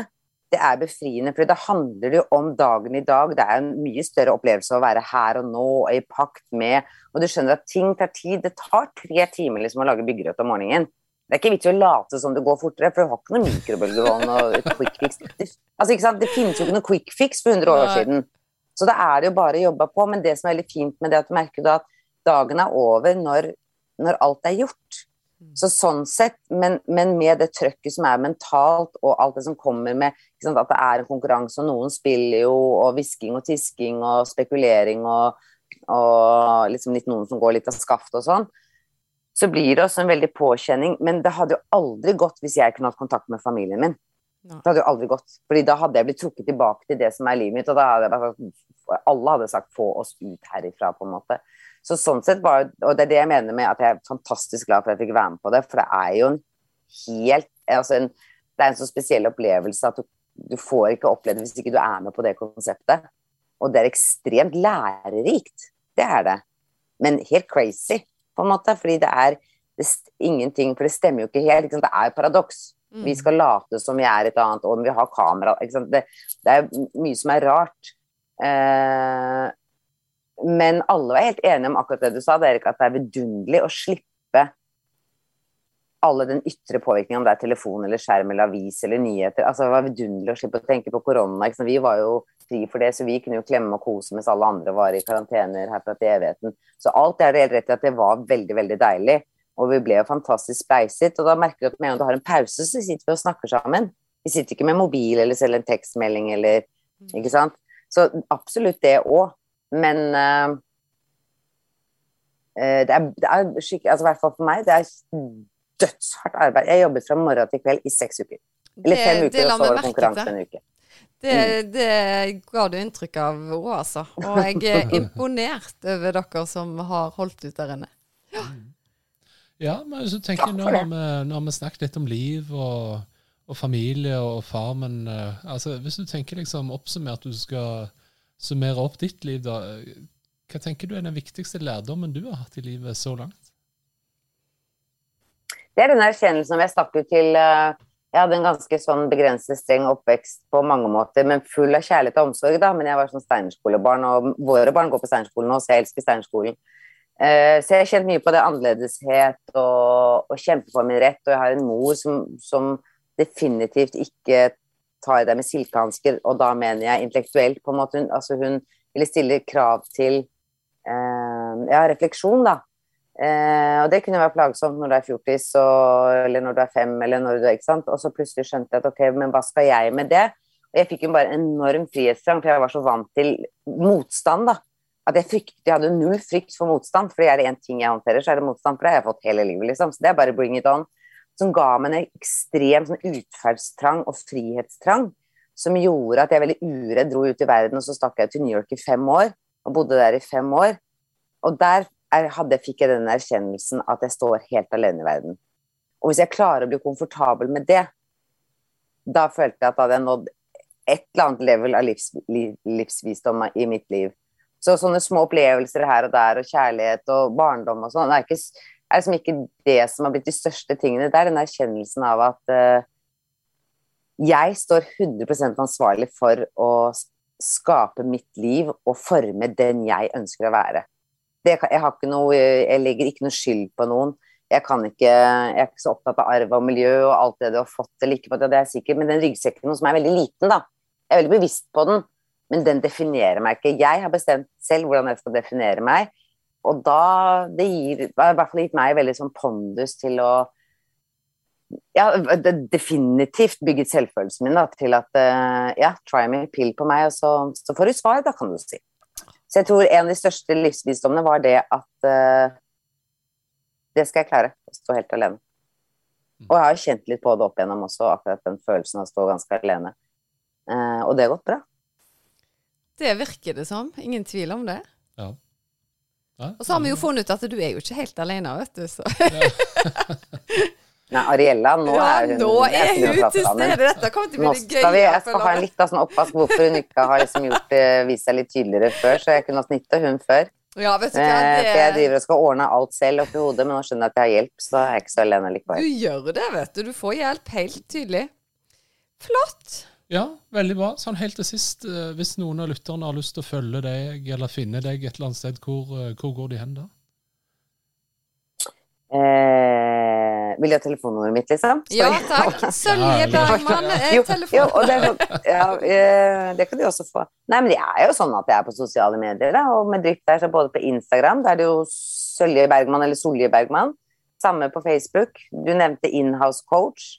det er befriende. For det handler jo om dagen i dag. Det er en mye større opplevelse å være her og nå og i pakt med Og du skjønner at ting tar tid. Det tar tre timer liksom å lage byggerødt om morgenen. Det er ikke vits i å late som det går fortere, for du har ikke noe mikrobølgeovn og quick fix. Altså, ikke sant? Det finnes jo ikke noe quick fix for 100 år siden. Så da er det jo bare å jobbe på. Men det som er veldig fint med det, at du merker at dagen er over når, når alt er gjort. Mm. Så sånn sett, men, men, med det trøkket som er mentalt, og alt det som kommer med sant, at det er en konkurranse, og noen spiller jo, og hvisking og tisking og spekulering og, og liksom litt noen som går litt av skaftet og sånn, så blir det også en veldig påkjenning. Men det hadde jo aldri gått hvis jeg kunne hatt kontakt med familien min. Det hadde jo aldri gått. Fordi da hadde jeg blitt trukket tilbake til det som er livet mitt, og da hadde jeg bare alle hadde sagt 'få oss ut herifra', på en måte. Så sånn sett var Og det er det jeg mener med at jeg er fantastisk glad for at jeg fikk være med på det, for det er jo en helt altså en, Det er en så spesiell opplevelse at du, du får ikke oppleve det hvis ikke du er med på det konseptet. Og det er ekstremt lærerikt. Det er det. Men helt crazy på en måte. Fordi det er det, ingenting For det stemmer jo ikke helt. Ikke det er paradoks. Mm. Vi skal late som vi er et annet, og vi har kamera det, det, er mye som er rart. Eh, men alle var helt enige om akkurat det du sa, Erik, at det er vidunderlig å slippe alle den ytre påvirkningen, om det er telefon eller skjerm eller avis eller nyheter. altså Det var vidunderlig å slippe å tenke på korona. Vi var jo fri for det, så vi kunne jo klemme og kose mens alle andre var i karantener herfra til evigheten. Så alt det er det helt rett i at det var veldig, veldig deilig. Og vi ble jo fantastisk speiset. Og da merker du at med en gang du har en pause, så sitter vi og snakker sammen. Vi sitter ikke med mobil eller selv en tekstmelding eller Ikke sant? Så absolutt det òg. Men uh, det er, det er skikkelig Altså i hvert fall for meg, det er dødshardt arbeid. Jeg jobbet fra morgen til kveld i seks uker. Eller fem uker, og så var det konkurranse en uke. Det, det ga du inntrykk av òg, altså. Og jeg er imponert over dere som har holdt ut der inne. Ja, ja men så tenker jeg, nå har, vi, nå har vi snakket litt om liv og, og familie og farmen. Eh, altså, hvis du tenker liksom oppsummert, du skal summere opp ditt liv, da. Hva tenker du er den viktigste lærdommen du har hatt i livet så langt? Det er den erkjennelsen vi har snakket til uh jeg hadde en ganske sånn begrenset, streng oppvekst på mange måter, men full av kjærlighet og omsorg. da, Men jeg var sånn steinerskolebarn, og våre barn går på steinerskolen nå, så jeg elsker steinerskolen. Uh, så jeg har kjent mye på det annerledeshet og, og kjempe for min rett. Og jeg har en mor som, som definitivt ikke tar i deg med silkehansker, og da mener jeg intellektuelt, på en måte. Hun, altså hun ville stille krav til uh, ja, refleksjon, da. Eh, og det kunne være plagsomt når du er fjortis, eller når du er fem, eller når du ikke sant. Og så plutselig skjønte jeg at ok, men hva skal jeg med det? Og jeg fikk jo bare enorm frihetstrang, for jeg var så vant til motstand, da. At jeg fryktet, jeg hadde null frykt for motstand, for er det én ting jeg håndterer, så er det motstand. For det har jeg fått hele livet, liksom. Så det er bare bring it on. Som ga meg en ekstrem sånn utferdstrang og frihetstrang som gjorde at jeg veldig uredd dro ut i verden, og så stakk jeg til New York i fem år, og bodde der i fem år. Og der hadde, fikk jeg den erkjennelsen at jeg står helt alene i verden. Og hvis jeg klarer å bli komfortabel med det, da følte jeg at da hadde jeg nådd et eller annet level av livs, liv, livsvisdom i mitt liv. Så sånne små opplevelser her og der, og kjærlighet og barndom og sånn, er, ikke, er liksom ikke det som har blitt de største tingene. Det er den erkjennelsen av at uh, jeg står 100% ansvarlig for å skape mitt liv og forme den jeg ønsker å være det, jeg, noe, jeg legger ikke noe skyld på noen. Jeg, ikke, jeg, er ikke så opptatt av arv og miljø og alt det du har fått eller ikke det er sikkert, men den ryggsekken som er veldig liten, da. Jeg er veldig bevisst på den, men den definerer meg ikke. Jeg har bestemt selv hvordan jeg skal definere meg, og da Det gir, har i hvert fall gitt meg veldig sånn pondus til å ja, definitivt bygget selvfølelsen min da, til at eh, ja, try me, pill på meg, og så, så får du svar, da, kan du si. Så jeg tror en av de største livsvisdommene var det at uh, det skal jeg klare, å stå helt alene. Og jeg har jo kjent litt på det opp igjennom også, akkurat den følelsen av å stå ganske alene. Uh, og det har gått bra. Det virker det som. Ingen tvil om det. Ja. Ja, Og så har vi jo funnet ut at du er jo ikke helt alene, vet du. Så. Nei, Ariella, nå ja, er hun nå er hun til stede. Dette kommer til å bli jeg skal ha en litt sånn oppvask hvorfor hun ikke har liksom gjort det, vist seg litt tydeligere før, så jeg kunne ha nytte hun før. Ja, vet du hva, det... For jeg driver og skal ordne alt selv oppi hodet, men nå skjønner jeg at jeg har hjelp, så er jeg ikke så alene du gjør det, vet du. Du får hjelp helt tydelig. Flott. Ja, veldig bra. Sånn helt til sist, eh, hvis noen av lytterne har lyst til å følge deg eller finne deg et eller annet sted, hvor, eh, hvor går de hen da? Eh, vil du ha telefonnummeret mitt, liksom? Ja takk. Sølje Bergman, eh, Jo, og det, sånn- ja, eh, det kan de også få. Nei, men det er jo sånn at jeg er på sosiale medier, da, og med dritt der, så både på Instagram, der er det jo Sølje Bergman eller Solje Bergman, samme på Facebook. Du nevnte Inhouse Coach.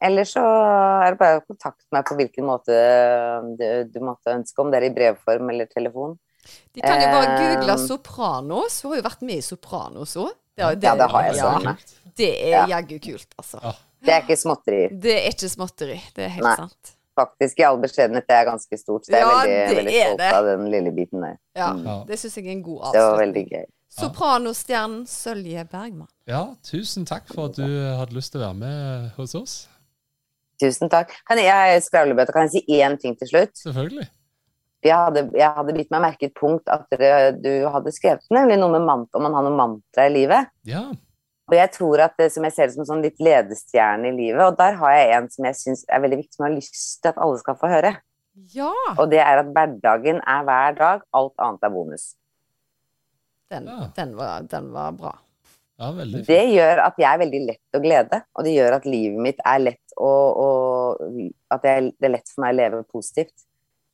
Eller så er det bare å kontakte meg på hvilken måte du, du måtte ønske, om det er i brevform eller telefon. De kan jo bare google Eh, Sopranos. Hun har jo vært med i Sopranos òg. Det, Ja, det har jeg ja, søren. Det er Ja. jaggu kult, altså. Ja. Det er ikke småtteri. Det er ikke småtteri. Det er helt Nei. sant. Faktisk, i all beskjedenhet, det er ganske stort. Så jeg er Ja, veldig, det veldig er stolt det. av den lille biten der. Ja, Mm. Ja. Det syns jeg er en god Det var veldig gøy. Sopranos-stjernen Sølje Bergman. Ja, tusen takk for at du hadde lyst til å være med hos oss. Tusen takk. Kan jeg, jeg skravlebøtte, kan jeg si én ting til slutt? Selvfølgelig. Jeg hadde, jeg hadde bitt meg merke i et punkt at du hadde skrevet nemlig noe med mant om man har noe mantra i livet. Ja, Og jeg tror at det som jeg ser det som en sånn litt ledestjerne i livet, og der har jeg en som jeg syns er veldig viktig, som jeg har lyst til at alle skal få høre. Ja, Og det er at hverdagen er hver dag, alt annet er bonus. den, Ja. den, var, den var bra. ja. Det gjør at jeg er veldig lett å glede, og det gjør at livet mitt er lett å, å At jeg, det er lett for meg å leve positivt.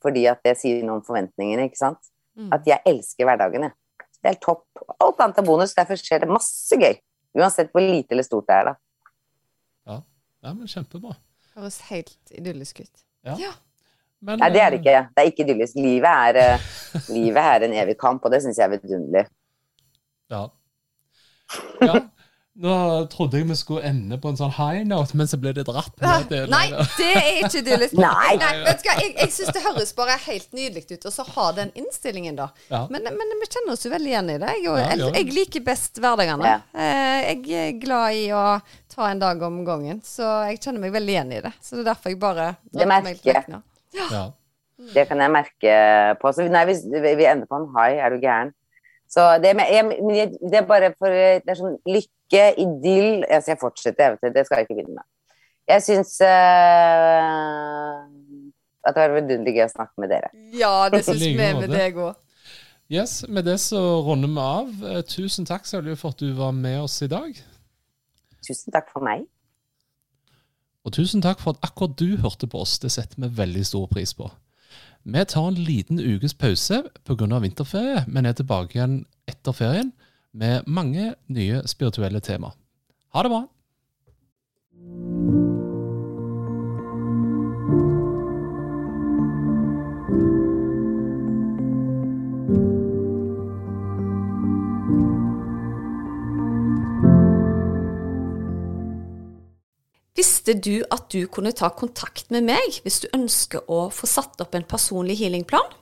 Fordi at det sier noe om forventningene, ikke sant. Mm. At jeg elsker hverdagen, jeg. Det er helt topp. Alt annet er bonus, derfor skjer det masse gøy. Uansett hvor lite eller stort det er, da. Ja, men Kjempebra. Høres helt idyllisk ut. Ja. Ja. Men, Nei, det er det eh, ikke. Det er ikke idyllisk. Livet er, eh, livet er en evig kamp, og det syns jeg er vidunderlig. Ja. ja. Nå trodde jeg vi skulle ende på en sånn high note, men så ble det dratt ned. til- Nei, det er ikke idyllisk. Nei. vet du hva, jeg, jeg syns det høres bare helt nydelig ut å så ha den innstillingen, da. Ja. Men, men vi kjenner oss jo veldig igjen i det. Jeg, Ja, jeg, jeg liker best hverdagene. Ja. Eh, Jeg er glad i å ta en dag om gangen, så jeg kjenner meg veldig igjen i det. Så det er derfor jeg bare Det merker jeg. Ja. Det kan jeg merke på. Så nei, hvis vi vi ender på en high, er du gæren. Så det, jeg, jeg, det er bare for Det er sånn lykke, idyll Jeg skal fortsette, jeg vet det, det skal jeg ikke begynne med. Jeg syns uh, at det var vidunderlig gøy å snakke med dere. Ja, det syns vi like med deg òg. Yes, Med det så runder vi av. Eh, Tusen takk Sølje, for at du var med oss i dag. Tusen takk for meg. Og tusen takk for at akkurat du hørte på oss. Det setter vi veldig stor pris på. Vi tar en liten ukes pause pga. vinterferie, men er tilbake igjen etter ferien med mange nye spirituelle tema. Ha det bra! Visste du at du kunne ta kontakt med meg hvis du ønsker å få satt opp en personlig healingplan?